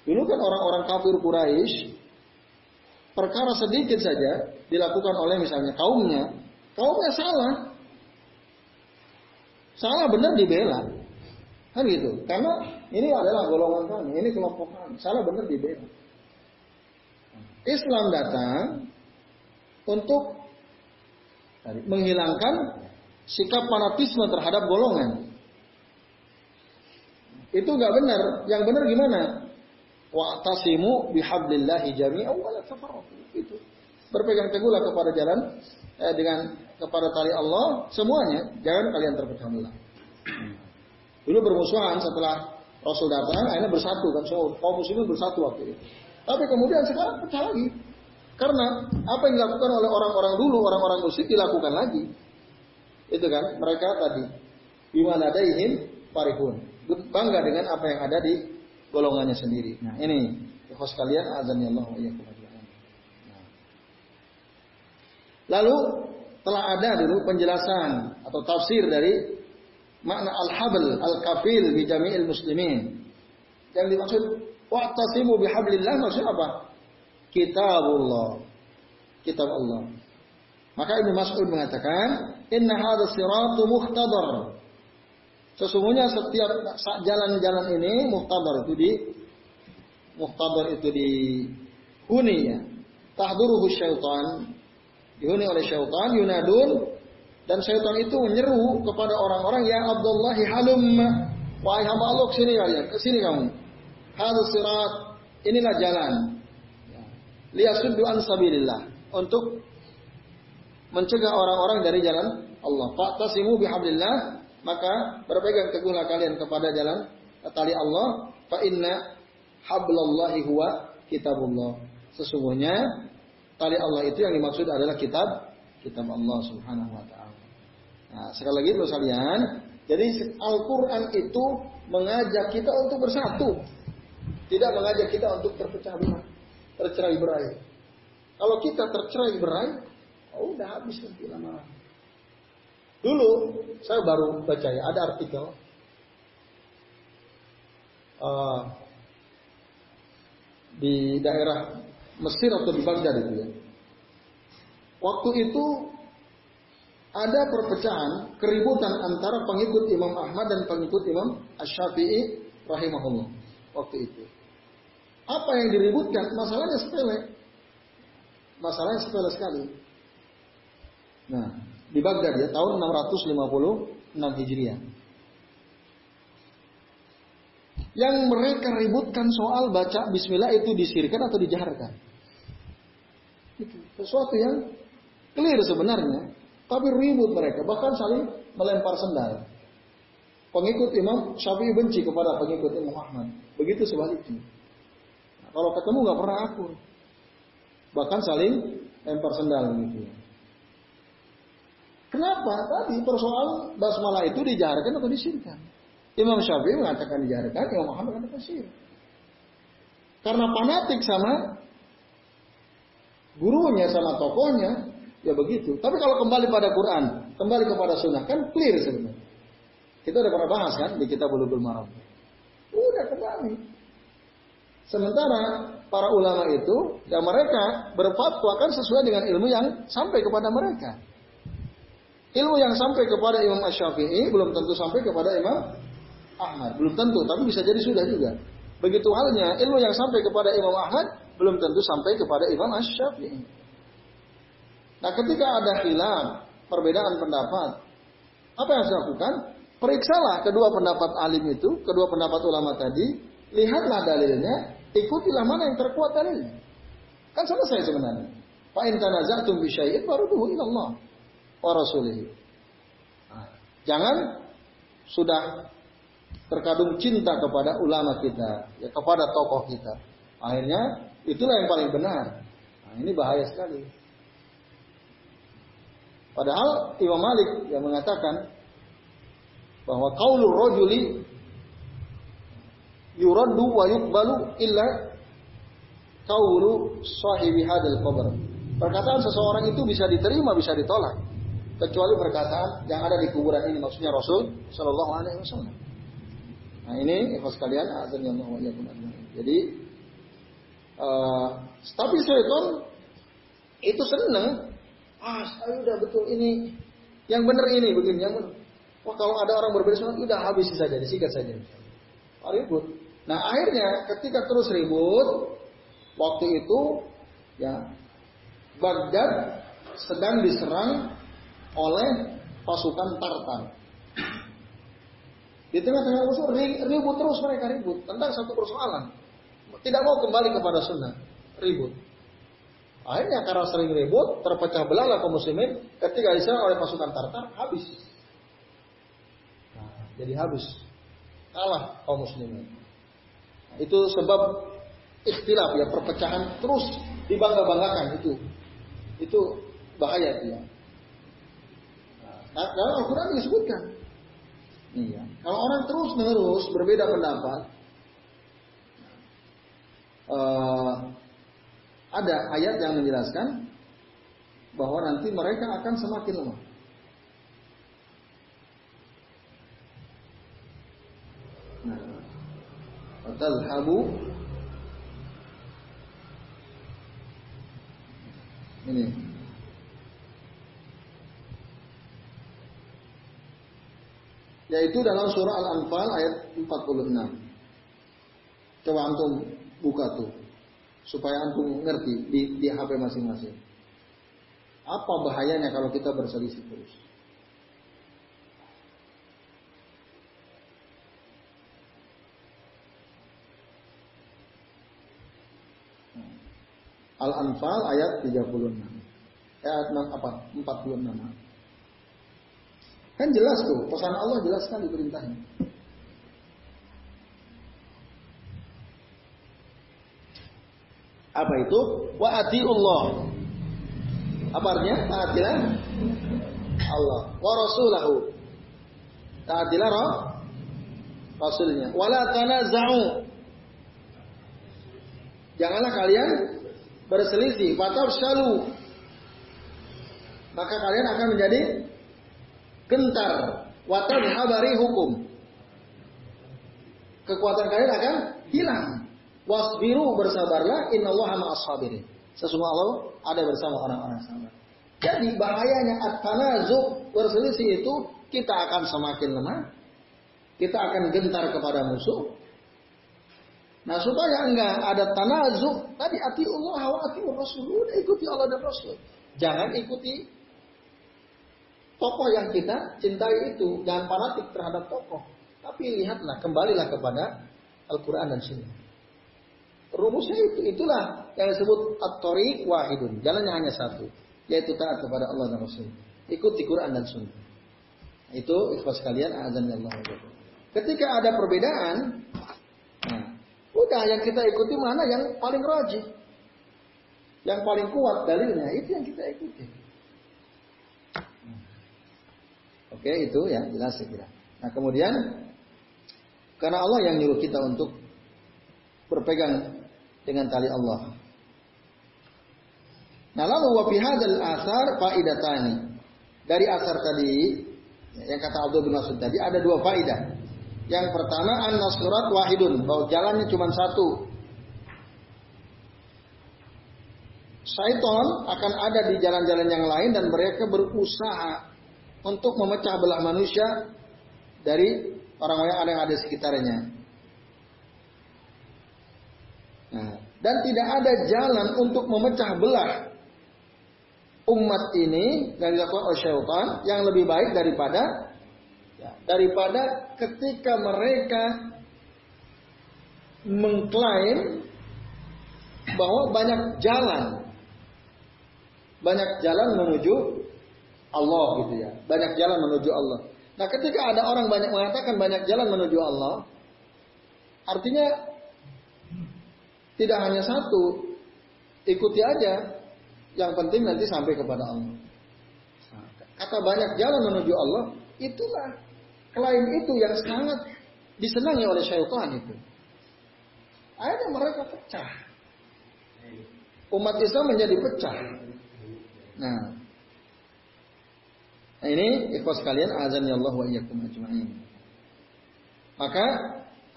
Dulu kan orang-orang kafir Quraisy perkara sedikit saja dilakukan oleh misalnya kaumnya, kaumnya salah. Salah benar dibela. Kan gitu. Karena ini adalah golongan kami, ini kelompok kami. Salah benar dibela. Islam datang untuk menghilangkan sikap fanatisme terhadap golongan. Itu nggak benar. Yang benar gimana? Wa'tasimu bihablillahi jami'an wa la Itu. Berpegang teguhlah kepada jalan eh, dengan kepada tali Allah semuanya, jangan kalian terpecah belah. Dulu bermusuhan setelah Rasul datang, akhirnya bersatu kan semua kaum muslimin bersatu waktu itu. Tapi kemudian sekarang pecah lagi. Karena apa yang dilakukan oleh orang-orang dulu, orang-orang musyrik dilakukan lagi. Itu kan, mereka tadi gimana ada ihim parihun. Bangga dengan apa yang ada di golongannya sendiri. Nah, ini ikhwas kalian azan Allah nah. Lalu telah ada dulu penjelasan atau tafsir dari makna al-habl al-kafil bi jami'il muslimin. Yang dimaksud wa'tasimu bihablillah maksud apa? Kitabullah. Kitab Allah. Maka Ibnu Mas'ud mengatakan, "Inna hadha siratu muhtadar." Sesungguhnya setiap jalan-jalan ini muhtadar itu di muhtadar itu di huni ya. Tahduruhu syaitan. Dihuni oleh syaitan yunadun dan syaitan itu menyeru kepada orang-orang ya Abdullahi halum wahai hamba Allah ke sini kalian ke sini kamu hadus sirat inilah jalan liyasuddu an sabilillah untuk mencegah orang-orang dari jalan Allah fa'tasimu bihablillah maka berpegang teguhlah kalian kepada jalan tali Allah fa inna hablallahi huwa kitabullah sesungguhnya tali Allah itu yang dimaksud adalah kitab kitab Allah Subhanahu wa taala Nah, sekali lagi terus kalian, jadi Al-Quran itu mengajak kita untuk bersatu. Tidak mengajak kita untuk terpecah belah, tercerai berai. Kalau kita tercerai berai, oh udah habis nanti lama. Dulu saya baru baca ya ada artikel uh, di daerah Mesir atau di Baghdad itu ya. Waktu itu ada perpecahan, keributan antara pengikut Imam Ahmad dan pengikut Imam Ash-Syafi'i rahimahullah waktu itu. Apa yang diributkan? Masalahnya sepele. Masalahnya sepele sekali. Nah, di Baghdad ya tahun 656 Hijriah. Yang mereka ributkan soal baca bismillah itu disirkan atau dijaharkan. Itu sesuatu yang clear sebenarnya, tapi ribut mereka, bahkan saling melempar sendal. Pengikut Imam Syafi'i benci kepada pengikut Imam Ahmad. Begitu sebaliknya. Nah, kalau ketemu nggak pernah akur. Bahkan saling lempar sendal gitu. Kenapa? Tadi persoalan basmalah itu dijaharkan atau disirkan. Imam Syafi'i mengatakan dijaharkan, Imam Muhammad mengatakan sir. Karena fanatik sama gurunya, sama tokohnya, ya begitu. Tapi kalau kembali pada Quran, kembali kepada sunnah, kan clear sebenarnya. Kita udah pernah bahas kan di kitab Bulughul Maram. Udah kembali. Sementara para ulama itu, ya mereka berfatwa kan sesuai dengan ilmu yang sampai kepada mereka. Ilmu yang sampai kepada Imam Ash-Syafi'i belum tentu sampai kepada Imam Ahmad. Belum tentu, tapi bisa jadi sudah juga. Begitu halnya ilmu yang sampai kepada Imam Ahmad belum tentu sampai kepada Imam Ash-Syafi'i. Nah ketika ada hilang, perbedaan pendapat, apa yang harus dilakukan? Periksalah kedua pendapat alim itu, kedua pendapat ulama tadi, lihatlah dalilnya, ikutilah mana yang terkuat dalilnya. Kan selesai sebenarnya. Fa in tanaza'tum bi ila Allah wa jangan sudah terkadung cinta kepada ulama kita, ya kepada tokoh kita. Akhirnya itulah yang paling benar. Nah, ini bahaya sekali. Padahal Imam Malik yang mengatakan bahwa qaulur rajuli yuraddu wa yuqbalu illa qaulu sahibi hadal qabr. Perkataan seseorang itu bisa diterima, bisa ditolak kecuali perkataan yang ada di kuburan ini maksudnya Rasul Shallallahu Alaihi Wasallam. Nah ini ikhlas kalian azan yang mau Jadi uh, tapi syaitan itu seneng. Ah, saya udah betul ini yang benar ini begini yang benar. Wah kalau ada orang berbeda sunat udah habis saja disikat saja. Oh, ribut. Nah akhirnya ketika terus ribut waktu itu ya Baghdad sedang diserang oleh pasukan Tartar. Di tengah-tengah musuh ribut terus mereka ribut tentang satu persoalan. Tidak mau kembali kepada sunnah, ribut. Akhirnya karena sering ribut, terpecah belahlah kaum muslimin ketika diserang oleh pasukan Tartar, habis. Nah, jadi habis. Kalah kaum muslimin. Nah, itu sebab ikhtilaf ya, perpecahan terus dibangga-banggakan itu. Itu bahaya dia. Nah, dalam Al-Quran disebutkan. Iya. Kalau orang terus menerus berbeda pendapat, uh, ada ayat yang menjelaskan bahwa nanti mereka akan semakin lemah. Nah, ini Yaitu dalam surah Al-Anfal ayat 46. Coba antum buka tuh. Supaya antum ngerti di, di HP masing-masing. Apa bahayanya kalau kita berselisih terus? Al-Anfal ayat 36. Ayat 6 apa? 46. Kan jelas tuh, pesan Allah jelas sekali perintahnya. Apa itu? Wa Allah. Apa artinya? Taatilah Allah. Wa rasulahu. Taatilah roh Rasulnya. Wala tanaza'u. Janganlah kalian berselisih. Syalu. Maka kalian akan menjadi gentar. Watan habari hukum. Kekuatan kalian akan hilang. Wasbiru bersabarlah. Innallaha ma'as sabirin. Sesungguhnya Allah ada bersama orang-orang sabar. Jadi bahayanya at-tanazuk berselisih itu kita akan semakin lemah. Kita akan gentar kepada musuh. Nah supaya enggak ada tanazuk, tadi ati Allah wa ati Rasul. Udah ikuti Allah dan Rasul. Jangan ikuti tokoh yang kita cintai itu. Jangan fanatik terhadap tokoh. Tapi lihatlah, kembalilah kepada Al-Quran dan Sunnah. Rumusnya itu, itulah yang disebut at-tariq wahidun. Jalannya hanya satu, yaitu taat kepada Allah dan Rasul. Ikuti Quran dan Sunnah. Itu ikhlas kalian azan Allah. Ketika ada perbedaan, nah, udah yang kita ikuti mana yang paling rajin, yang paling kuat dalilnya itu yang kita ikuti. Oke itu ya jelas saya kira. Nah kemudian karena Allah yang nyuruh kita untuk berpegang dengan tali Allah. Nah lalu wa fi hadzal asar faidatani. Dari asar tadi yang kata Abdul bin Mas'ud tadi ada dua faidah. Yang pertama an surat wahidun, bahwa jalannya cuma satu. Syaiton akan ada di jalan-jalan yang lain dan mereka berusaha untuk memecah belah manusia dari orang-orang yang ada di sekitarnya. Nah, dan tidak ada jalan untuk memecah belah umat ini yang dilakukan oleh syaitan yang lebih baik daripada ya, daripada ketika mereka mengklaim bahwa banyak jalan banyak jalan menuju Allah gitu ya banyak jalan menuju Allah nah ketika ada orang banyak mengatakan banyak jalan menuju Allah artinya tidak hanya satu ikuti aja yang penting nanti sampai kepada Allah. Kata banyak jalan menuju Allah, itulah klaim itu yang sangat disenangi oleh syaitan itu. Akhirnya mereka pecah. Umat Islam menjadi pecah. Nah, nah ini ikhwas kalian azan ya Allah wa iyyakum ajma'in. Maka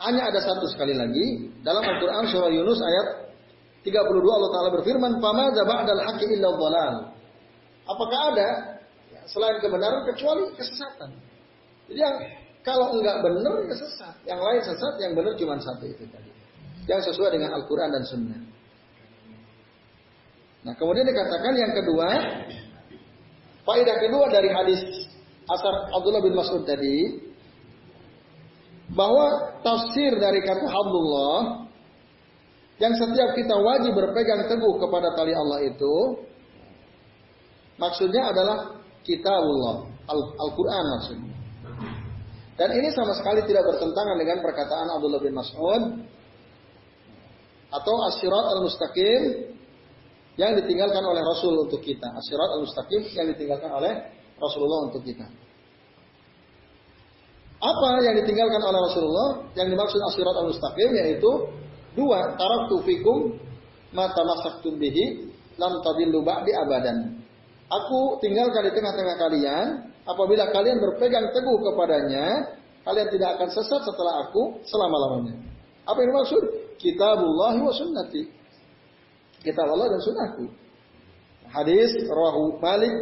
hanya ada satu sekali lagi dalam Al-Qur'an surah Yunus ayat 32 Allah Ta'ala berfirman, Fama ba'dal haqqi illa dhalal. Apakah ada ya, selain kebenaran kecuali kesesatan? Jadi yang kalau enggak benar ya sesat. Yang lain sesat, yang benar cuma satu itu tadi. Yang sesuai dengan Al-Quran dan Sunnah. Nah kemudian dikatakan yang kedua, faedah kedua dari hadis asar Abdullah bin Mas'ud tadi, bahwa tafsir dari kata Abdullah yang setiap kita wajib berpegang teguh kepada tali Allah itu maksudnya adalah kitabullah Al-Quran maksudnya. Dan ini sama sekali tidak bertentangan dengan perkataan Abdullah bin Mas'ud atau asyirat al-mustaqim yang ditinggalkan oleh Rasul untuk kita. Asyirat al-mustaqim yang ditinggalkan oleh Rasulullah untuk kita. Apa yang ditinggalkan oleh Rasulullah? Yang dimaksud asyirat al-mustaqim yaitu Dua, taraktu fikum ma tamassaktum bihi lam tadillu ba'di abadan. Aku tinggalkan di tengah-tengah kalian apabila kalian berpegang teguh kepadanya, kalian tidak akan sesat setelah aku selama-lamanya. Apa yang dimaksud? Kitabullah wa sunnati. Kitab Allah dan sunnahku. Hadis rawahu Malik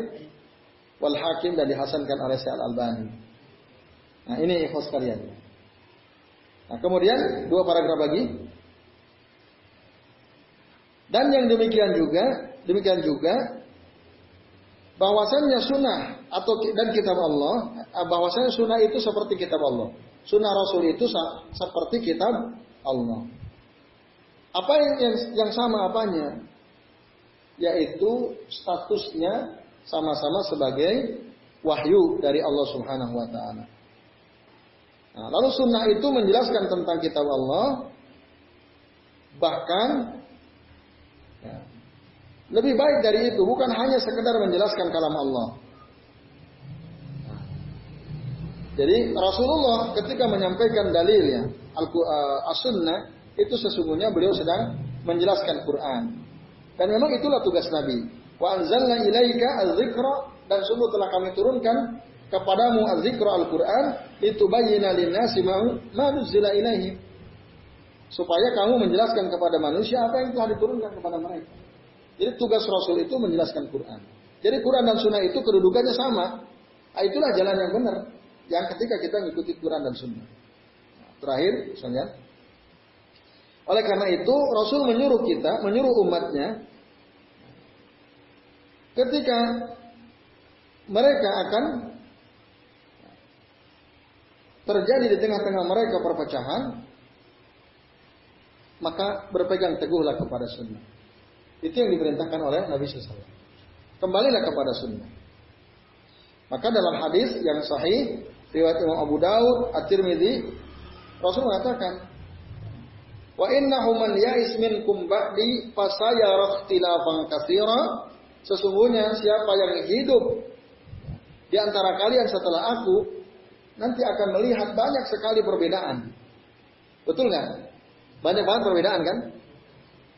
wal Hakim dan dihasankan oleh Syekh Al-Albani. Nah, ini ikhlas kalian. Nah, kemudian dua paragraf lagi. Dan yang demikian juga, demikian juga bahwasannya sunnah atau dan kitab Allah, eh, bahwasannya sunnah itu seperti kitab Allah. Sunnah Rasul itu seperti kitab Allah. Apa yang, yang, yang sama apanya? Yaitu statusnya sama-sama sebagai wahyu dari Allah Subhanahu wa taala. Nah, lalu sunnah itu menjelaskan tentang kitab Allah bahkan Ya. Lebih baik dari itu, bukan hanya sekedar menjelaskan kalam Allah. Jadi Rasulullah ketika menyampaikan dalilnya As-Sunnah itu sesungguhnya beliau sedang menjelaskan Quran. Dan memang itulah tugas Nabi. Wa anzalna ilaika az-zikra dan sungguh telah kami turunkan kepadamu az-zikra Al-Qur'an litubayyana lin-nasi ma nuzila ilaihim. Supaya kamu menjelaskan kepada manusia apa yang telah diturunkan kepada mereka. Jadi tugas Rasul itu menjelaskan Quran. Jadi Quran dan Sunnah itu kedudukannya sama. Nah, itulah jalan yang benar. Yang ketika kita mengikuti Quran dan Sunnah. Nah, terakhir, misalnya. Oleh karena itu, Rasul menyuruh kita, menyuruh umatnya, ketika mereka akan terjadi di tengah-tengah mereka perpecahan, maka berpegang teguhlah kepada sunnah. Itu yang diperintahkan oleh Nabi SAW. Kembalilah kepada sunnah. Maka dalam hadis yang sahih, riwayat Imam Abu Daud, At-Tirmidzi, Rasul mengatakan, Wa innahu man ya'is minkum ba'di fasayara ikhtilafan katsira. Sesungguhnya siapa yang hidup di antara kalian setelah aku nanti akan melihat banyak sekali perbedaan. Betul nggak? Banyak banget perbedaan kan?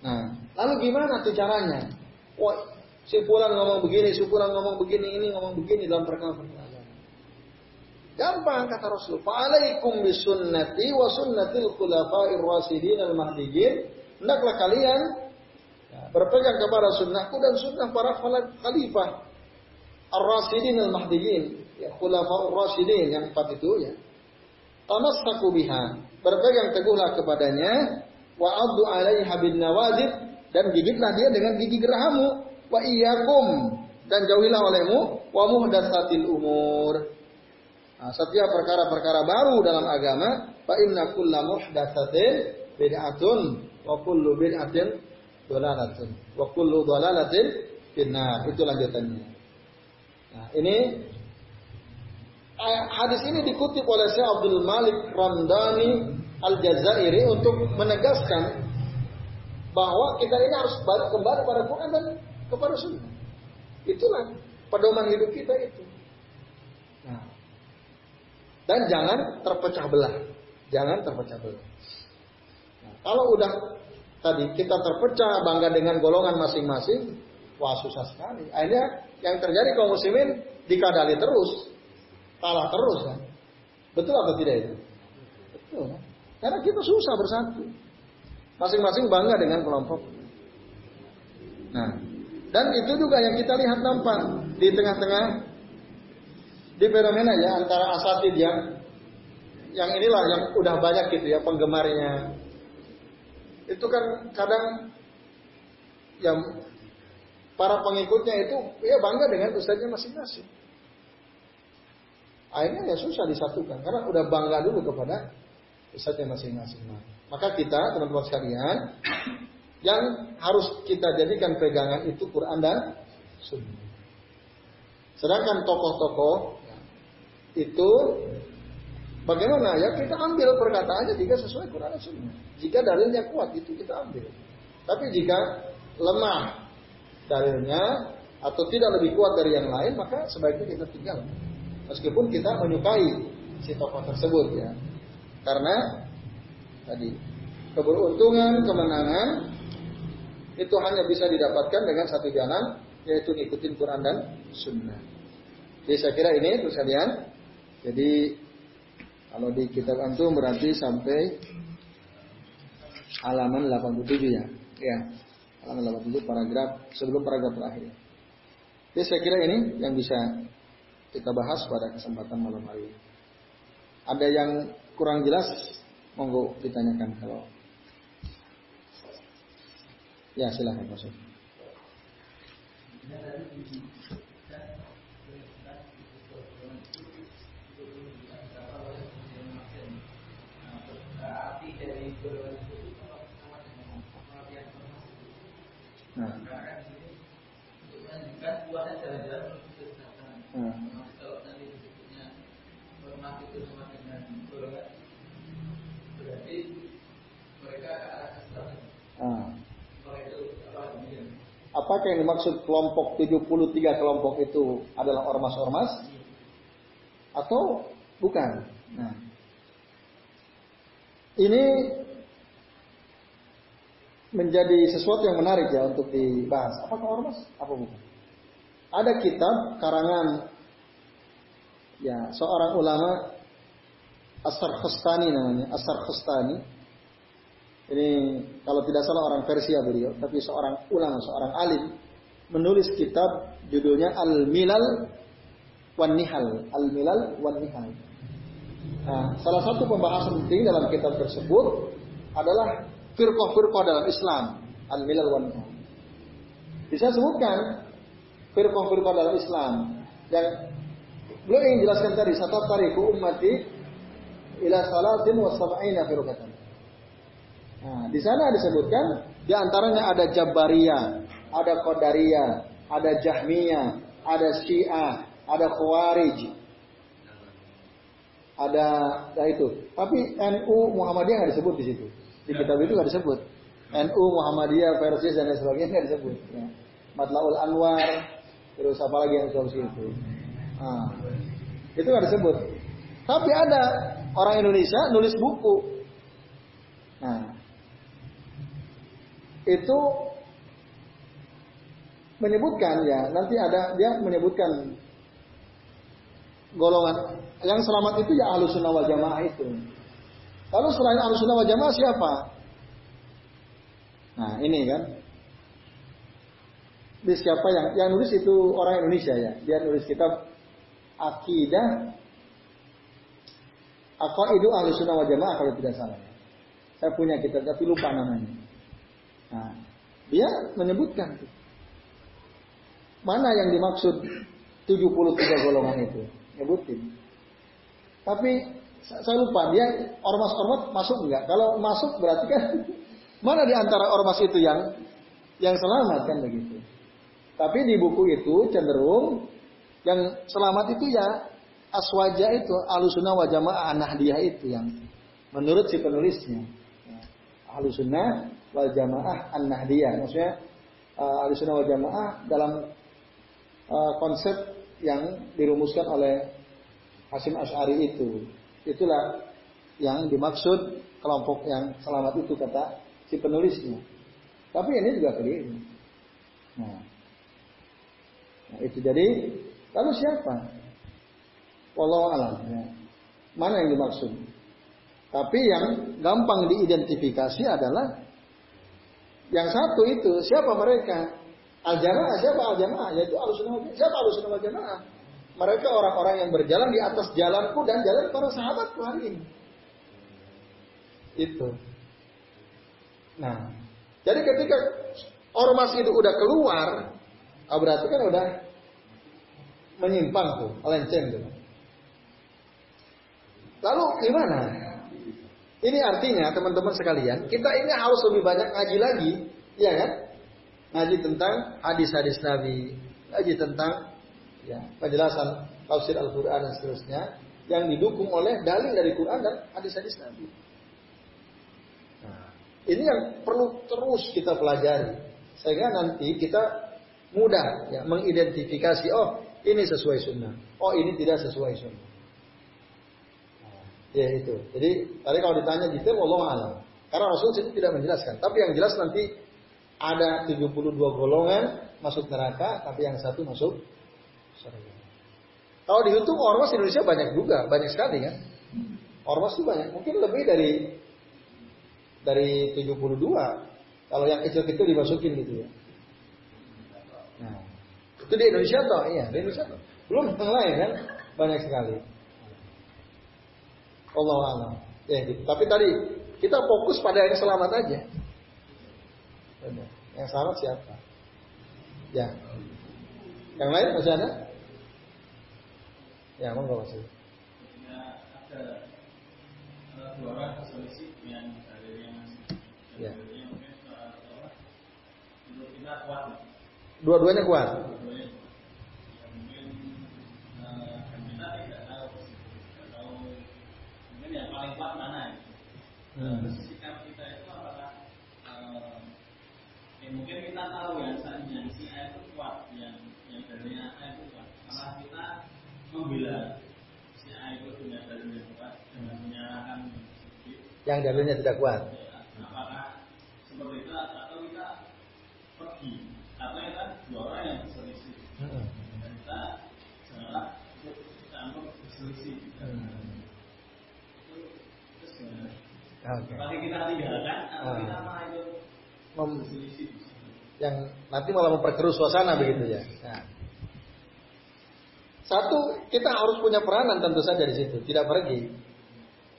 Nah, lalu gimana tuh caranya? Wah, si Fulan ngomong begini, si Fulan ngomong begini, ini ngomong begini dalam perkara-perkara Gampang kata Rasul. Fa'alaikum bisunnati wa sunnatil khulafa'ir rasidin al-mahdiyyin. Hendaklah kalian berpegang kepada sunnahku dan sunnah para khalifah ar-rasidin al-mahdiyyin. Ya, khulafa'ur rasidin yang empat itu ya. Tamassaku biha. Berpegang teguhlah kepadanya wa addu alaiha bin nawazid dan gigitlah dia dengan gigi gerahamu wa iyyakum dan jauhilah olehmu wa muhdatsatil umur Nah, setiap perkara-perkara baru dalam agama, fa inna kulla muhdatsatin bid'atun wa kullu bid'atin dhalalatun wa kullu dhalalatin finnar. Itu lanjutannya. Nah, ini hadis ini dikutip oleh Syekh Abdul Malik Ramdhani Al-Jazairi untuk menegaskan bahwa kita ini harus balik kembali pada Quran dan kepada Sunnah. Itulah pedoman hidup kita itu. Dan jangan terpecah belah. Jangan terpecah belah. Nah, kalau udah tadi kita terpecah bangga dengan golongan masing-masing, wah susah sekali. Akhirnya yang terjadi kaum muslimin dikadali terus, kalah terus kan. Betul atau tidak itu? Betul. Kan? Karena kita susah bersatu. Masing-masing bangga dengan kelompok. Nah, dan itu juga yang kita lihat nampak di tengah-tengah di fenomena ya antara asatid yang yang inilah yang udah banyak gitu ya penggemarnya. Itu kan kadang yang para pengikutnya itu ya bangga dengan ustaznya masing-masing. Akhirnya ya susah disatukan karena udah bangga dulu kepada ustaznya masing-masing. Maka kita teman-teman sekalian yang harus kita jadikan pegangan itu Quran dan Sunnah. Sedangkan tokoh-tokoh itu bagaimana ya kita ambil perkataannya jika sesuai Quran dan Sunnah. Jika dalilnya kuat itu kita ambil. Tapi jika lemah dalilnya atau tidak lebih kuat dari yang lain maka sebaiknya kita tinggal. Meskipun kita menyukai si tokoh tersebut ya. Karena tadi keberuntungan, kemenangan itu hanya bisa didapatkan dengan satu jalan yaitu ngikutin Quran dan Sunnah. Jadi saya kira ini kalian jadi kalau di kitab antum berarti sampai halaman 87 ya. Ya. Halaman 87 paragraf sebelum paragraf terakhir. Jadi saya kira ini yang bisa kita bahas pada kesempatan malam hari. Ada yang kurang jelas, monggo ditanyakan kalau Ya silahkan Pak Nah. Apakah yang dimaksud kelompok 73 kelompok itu adalah ormas-ormas? Atau bukan? Nah. Ini menjadi sesuatu yang menarik ya untuk dibahas. Apakah ormas? Apa bukan? Ada kitab karangan Ya, seorang ulama Asar Khustani namanya, Asar Khustani. Ini kalau tidak salah orang Persia beliau, tapi seorang ulama, seorang alim menulis kitab judulnya Al-Milal wan Nihal. Al-Milal wan Nihal. Nah, salah satu pembahasan penting dalam kitab tersebut adalah firqah-firqah dalam Islam. Al-Milal wan. Bisa sebutkan firqah-firqah dalam Islam yang beliau ingin jelaskan tadi satu tariku ummati ila salatin wa sab'ina firqatan. Nah, di sana disebutkan di antaranya ada Jabariyah, ada Qadariyah, ada Jahmiyah, ada Syiah, ada Khawarij. Ada ya itu. Tapi NU Muhammadiyah nggak disebut di situ. Di kitab itu nggak disebut. NU Muhammadiyah, Persis dan lain sebagainya nggak disebut. Ya. Matlaul Anwar, terus apa lagi yang solusi itu. Nah, itu nggak disebut. Tapi ada orang Indonesia nulis buku. Nah, itu menyebutkan ya nanti ada dia menyebutkan golongan yang selamat itu ya ahlu sunnah wal jamaah itu. Lalu selain ahlu sunnah wal jamaah siapa? Nah ini kan. Di siapa yang yang nulis itu orang Indonesia ya. Dia nulis kitab akidah itu ahlu sunnah wal jamaah kalau tidak salah. Saya punya kitab tapi lupa namanya. Nah, dia menyebutkan mana yang dimaksud 73 golongan itu. Nyebutin. Tapi saya lupa dia ormas-ormas masuk enggak? Kalau masuk berarti kan mana di antara ormas itu yang yang selamat kan begitu. Tapi di buku itu cenderung yang selamat itu ya aswaja itu alusuna wa jamaah nahdiyah itu yang menurut si penulisnya. Alusuna wal jamaah an. Maksudnya uh, alusuna wal jamaah dalam uh, konsep yang dirumuskan oleh Hasim Ash'ari itu. Itulah yang dimaksud kelompok yang selamat itu kata si penulisnya. Tapi ini juga keliru. Nah, nah itu jadi Lalu siapa? Wallahu alam. Ya. Mana yang dimaksud? Tapi yang gampang diidentifikasi adalah yang satu itu siapa mereka? Al jamaah siapa al jamaah? Yaitu al sunnah siapa al sunnah jamaah? Mereka orang-orang yang berjalan di atas jalanku dan jalan para sahabatku hari ini. Itu. Nah, jadi ketika ormas itu udah keluar, ah, berarti kan udah menyimpang tuh, melenceng tuh. Lalu gimana? Ini artinya teman-teman sekalian, kita ini harus lebih banyak ngaji lagi, ya kan? Ngaji tentang hadis-hadis Nabi, ngaji tentang ya, penjelasan tafsir Al-Quran dan seterusnya, yang didukung oleh dalil dari Quran dan hadis-hadis Nabi. Nah, ini yang perlu terus kita pelajari, sehingga nanti kita mudah ya mengidentifikasi oh ini sesuai sunnah. Oh ini tidak sesuai sunnah. Ya itu. Jadi tadi kalau ditanya detail Allah alam. Karena Rasul itu tidak menjelaskan. Tapi yang jelas nanti ada 72 golongan masuk neraka, tapi yang satu masuk Kalau dihitung ormas Indonesia banyak juga, banyak sekali kan. Ormas itu banyak, mungkin lebih dari dari 72. Kalau yang kecil-kecil dimasukin gitu ya. Nah, itu di Indonesia toh, iya di Indonesia toh. Belum yang lain kan banyak sekali. Allah alam. Ya gitu. Tapi tadi kita fokus pada yang selamat aja. Yang selamat siapa? Ya. Yang lain masih ada? Ya, monggo masih. Ada dua orang selisih yang dari yang Ya. Dua-duanya kuat. paling kuat mana hmm. sikap kita itu apakah uh, ya mungkin kita tahu ya yang si A itu kuat malah kita membela si A itu punya dalil yang kuat dengan menyalahkan yang dalilnya tidak kuat. Ya, apakah seperti itu atau kita pergi? Karena kan? dua orang yang berselisih. Hmm. Dan kita janganlah kita anggap berselisih. Hmm. Itu. Okay. Tapi kita tinggalkan atau ah. kita malah itu Mem- yang nanti malah memperkeruh suasana begitu ya. Nah. Satu, kita harus punya peranan tentu saja di situ, tidak pergi.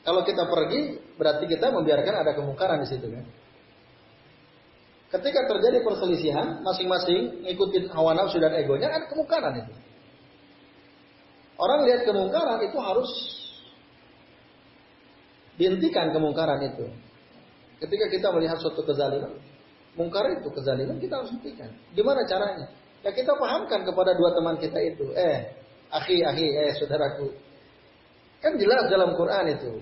Kalau kita pergi, berarti kita membiarkan ada kemungkaran di situ kan. Ketika terjadi perselisihan, masing-masing ngikutin hawa nafsu dan egonya, ada kemungkaran itu. Orang lihat kemungkaran itu harus dihentikan kemungkaran itu. Ketika kita melihat suatu kezaliman, mungkar itu kezaliman kita harus hentikan. Gimana caranya? Ya kita pahamkan kepada dua teman kita itu. Eh, akhi, akhi, eh saudaraku. Kan jelas dalam Quran itu.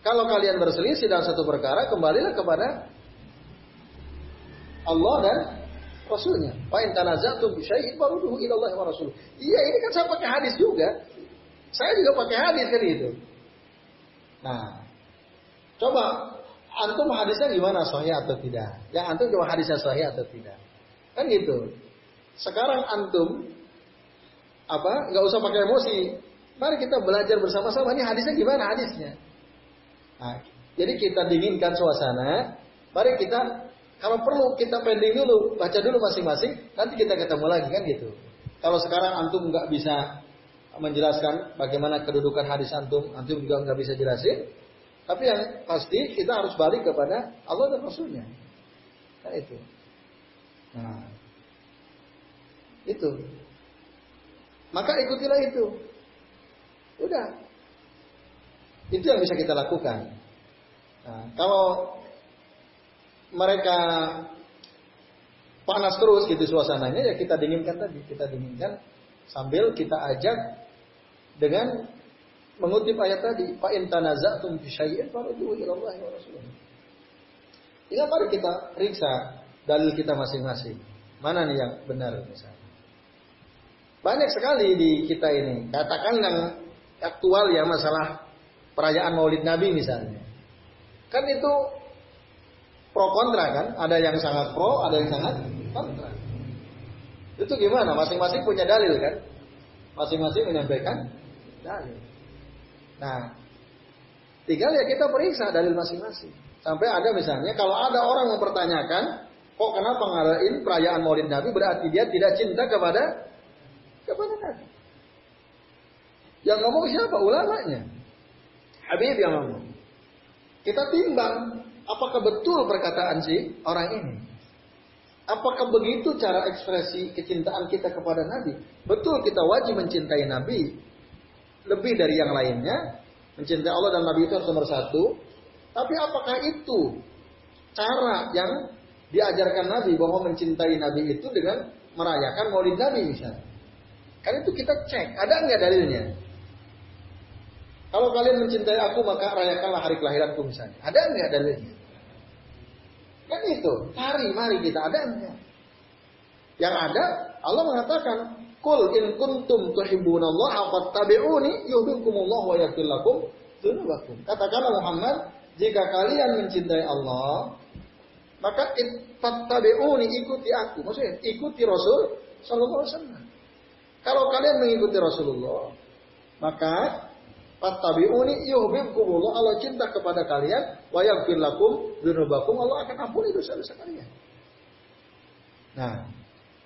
Kalau kalian berselisih dalam satu perkara, kembalilah kepada Allah dan Rasulnya. Wa in tanaza'tum bi syai'in ila Allah wa Rasul. Iya, ini kan saya pakai hadis juga. Saya juga pakai hadis kan itu. Nah, coba antum hadisnya gimana sahih atau tidak? Yang antum coba hadisnya sahih atau tidak? Kan gitu. Sekarang antum apa? Nggak usah pakai emosi. Mari kita belajar bersama-sama. Ini hadisnya gimana hadisnya? Nah, jadi kita dinginkan suasana. Mari kita kalau perlu kita pending dulu, baca dulu masing-masing. Nanti kita ketemu lagi kan gitu. Kalau sekarang antum nggak bisa menjelaskan bagaimana kedudukan hadis antum, antum juga nggak bisa jelasin. Tapi yang pasti kita harus balik kepada Allah dan Rasulnya. Kan itu. Nah, itu. Maka ikutilah itu. Udah. Itu yang bisa kita lakukan. Nah, kalau mereka panas terus gitu suasananya ya kita dinginkan tadi, kita dinginkan sambil kita ajak dengan mengutip ayat tadi, fa in tanaza'tum fi syai'in farudduhu ila Allah wa Rasulih. Tinggal mari kita periksa dalil kita masing-masing. Mana nih yang benar misalnya. Banyak sekali di kita ini. Katakan yang aktual ya masalah perayaan Maulid Nabi misalnya. Kan itu pro kontra kan? Ada yang sangat pro, ada yang sangat kontra. Itu gimana? Masing-masing punya dalil kan? Masing-masing menyampaikan dalil. Nah, tinggal ya kita periksa dalil masing-masing. Sampai ada misalnya kalau ada orang mempertanyakan, kok kenapa ngadain perayaan Maulid Nabi berarti dia tidak cinta kepada kepada. Yang ngomong siapa? Ulamanya. Habib yang ngomong. Kita timbang apakah betul perkataan si orang ini. Apakah begitu cara ekspresi kecintaan kita kepada Nabi? Betul kita wajib mencintai Nabi lebih dari yang lainnya. Mencintai Allah dan Nabi itu harus nomor satu. Tapi apakah itu cara yang diajarkan Nabi bahwa mencintai Nabi itu dengan merayakan Maulid Nabi misalnya? Kan itu kita cek, ada nggak dalilnya? Kalau kalian mencintai aku maka rayakanlah hari kelahiranku misalnya. Ada nggak dalilnya? Kan itu, cari mari kita ada enggak? Yang ada Allah mengatakan, "Qul in kuntum tuhibbunallaha fattabi'uni yuhibbukumullah wa yaghfir lakum dzunubakum." Katakanlah Muhammad, jika kalian mencintai Allah, maka fattabi'uni ikuti aku. Maksudnya ikuti Rasul sallallahu alaihi. Kalau kalian mengikuti Rasulullah, maka Fattabi'uni yuhibbukumullah Allah cinta kepada kalian wa yaghfir lakum dzunubakum Allah akan ampuni dosa-dosa kalian. Nah,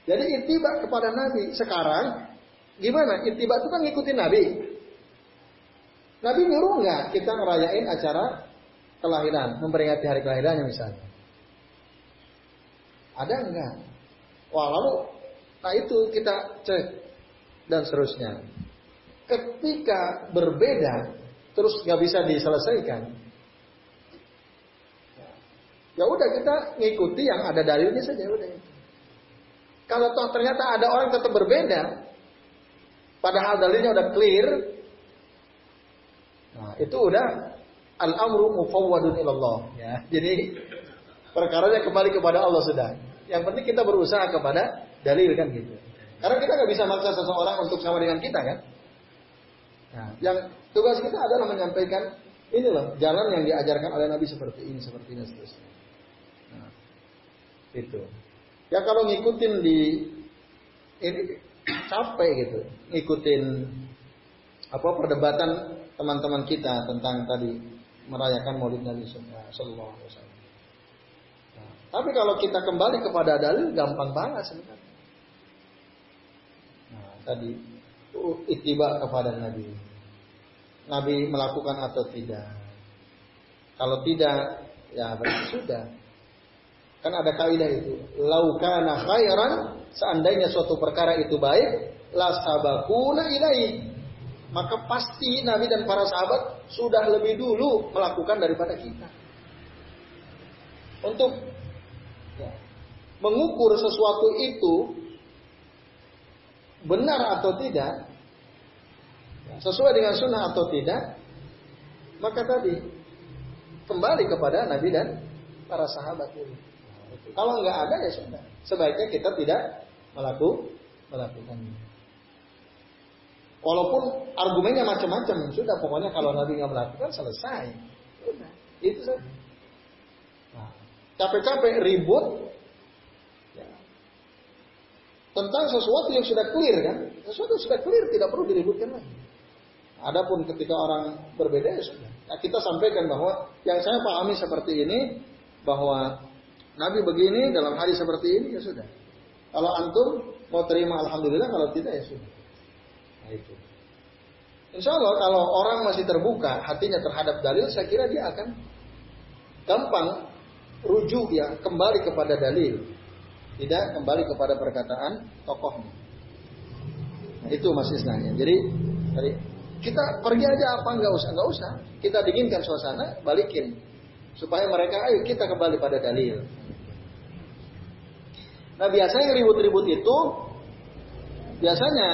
jadi ittiba kepada Nabi sekarang gimana? Ittiba itu kan ngikutin Nabi. Nabi nyuruh nggak kita ngerayain acara kelahiran, memperingati hari kelahirannya misalnya? Ada enggak? Wah lalu, nah itu kita cek dan seterusnya. Ketika berbeda terus nggak bisa diselesaikan. Ya udah kita ngikuti yang ada dalilnya saja udah. Kalau toh ternyata ada orang tetap berbeda padahal dalilnya udah clear nah itu udah al amru mufawwadun ilallah ya. Jadi perkaranya kembali kepada Allah sudah. Yang penting kita berusaha kepada dalil kan gitu karena kita nggak bisa maksa seseorang untuk sama dengan kita kan Nah, yang tugas kita adalah menyampaikan ini loh jalan yang diajarkan oleh Nabi seperti ini, seperti ini, seterusnya. Nah, itu. Ya kalau ngikutin di ini capek gitu, ngikutin apa perdebatan teman-teman kita tentang tadi merayakan Maulid Nabi Sallallahu Alaihi Wasallam. Nah, tapi kalau kita kembali kepada dalil, gampang banget sebenarnya. Tadi ittiba kepada Nabi. Nabi melakukan atau tidak. Kalau tidak, ya berarti sudah. Kan ada kaidah itu. Laukana khairan, seandainya suatu perkara itu baik, la sabakuna ilaih. Maka pasti Nabi dan para sahabat sudah lebih dulu melakukan daripada kita. Untuk ya, mengukur sesuatu itu benar atau tidak, sesuai dengan sunnah atau tidak, maka tadi kembali kepada Nabi dan para sahabat ini. Kalau nggak ada ya sudah. Sebaiknya kita tidak melakukan melakukannya. Walaupun argumennya macam-macam, sudah pokoknya kalau Nabi nggak melakukan selesai. Sudah, itu saja. Nah, capek-capek ribut. Tentang sesuatu yang sudah clear kan? Sesuatu yang sudah clear tidak perlu diributkan lagi. Adapun ketika orang berbeda ya sudah. Nah, kita sampaikan bahwa yang saya pahami seperti ini bahwa Nabi begini dalam hari seperti ini ya sudah. Kalau antum mau terima alhamdulillah kalau tidak ya sudah. Nah itu. Insya Allah kalau orang masih terbuka hatinya terhadap dalil, saya kira dia akan gampang rujuk ya kembali kepada dalil, tidak kembali kepada perkataan tokohnya. Nah, itu mas Isnanya. Jadi tadi kita pergi aja apa nggak usah nggak usah. Kita dinginkan suasana, balikin supaya mereka ayo kita kembali pada dalil. Nah biasanya ribut-ribut itu biasanya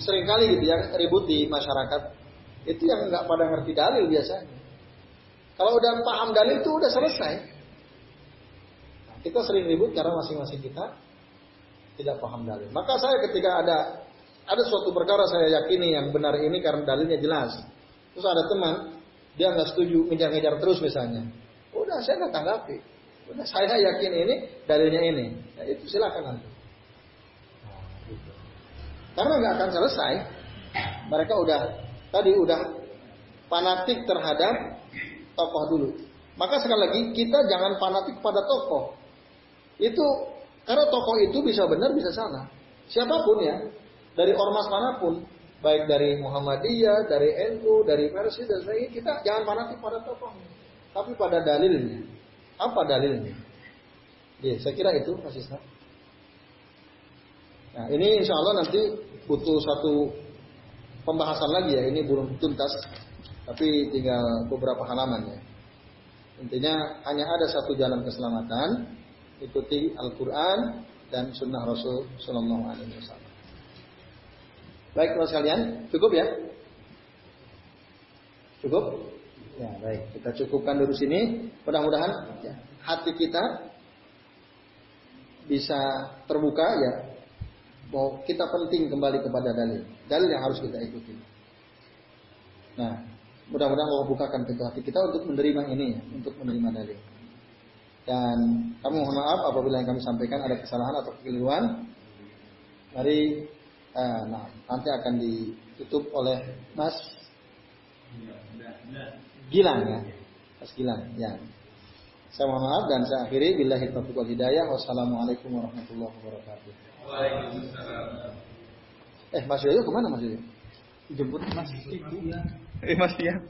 sering kali gitu ya ribut di masyarakat itu yang nggak pada ngerti dalil biasanya. Kalau udah paham dalil itu udah selesai. Kita sering ribut karena masing-masing kita tidak paham dalil. Maka saya ketika ada ada suatu perkara saya yakini yang benar ini karena dalilnya jelas. Terus ada teman, dia nggak setuju, ngejar-ngejar terus misalnya. Udah saya nggak tanggapi. Udah saya yakin ini, dalilnya ini. Ya, itu silakan nanti. Karena nggak akan selesai. Mereka udah tadi udah fanatik terhadap tokoh dulu. Maka sekali lagi kita jangan fanatik pada tokoh. Itu karena tokoh itu bisa benar bisa salah. Siapa pun ya, dari ormas mana pun, baik dari Muhammadiyah, dari NU, dari Persi dan sebagainya, kita jangan fanatik pada tokohnya, tapi pada dalilnya. Apa dalilnya? Ya, saya kira itu Mas Isna. Nah, ini insya Allah nanti butuh satu pembahasan lagi ya. Ini belum tuntas, tapi tinggal beberapa halaman ya. Intinya hanya ada satu jalan keselamatan, ikuti Al-Quran dan Sunnah Rasul Sallallahu Alaihi Wasallam. Baik teman sekalian, cukup ya? Cukup? Ya baik, kita cukupkan dulu sini. Mudah-mudahan ya, hati kita bisa terbuka ya. Bahwa kita penting kembali kepada dalil. Dalil yang harus kita ikuti. Nah, mudah-mudahan Allah bukakan pintu hati kita untuk menerima ini ya, untuk menerima dalil. Dan kami mohon maaf apabila yang kami sampaikan ada kesalahan atau kekeliruan. Mari Eh, nah, nanti akan ditutup oleh Mas Gilang ya. Mas Gilang, ya. Saya mohon maaf dan saya akhiri billahi taufiq wal hidayah. Wassalamualaikum warahmatullahi wabarakatuh. Waalaikumsalam. Eh, Mas Yoyo ke mana Mas Yoyo? Jemput Mas Ibu. Eh, Mas ya.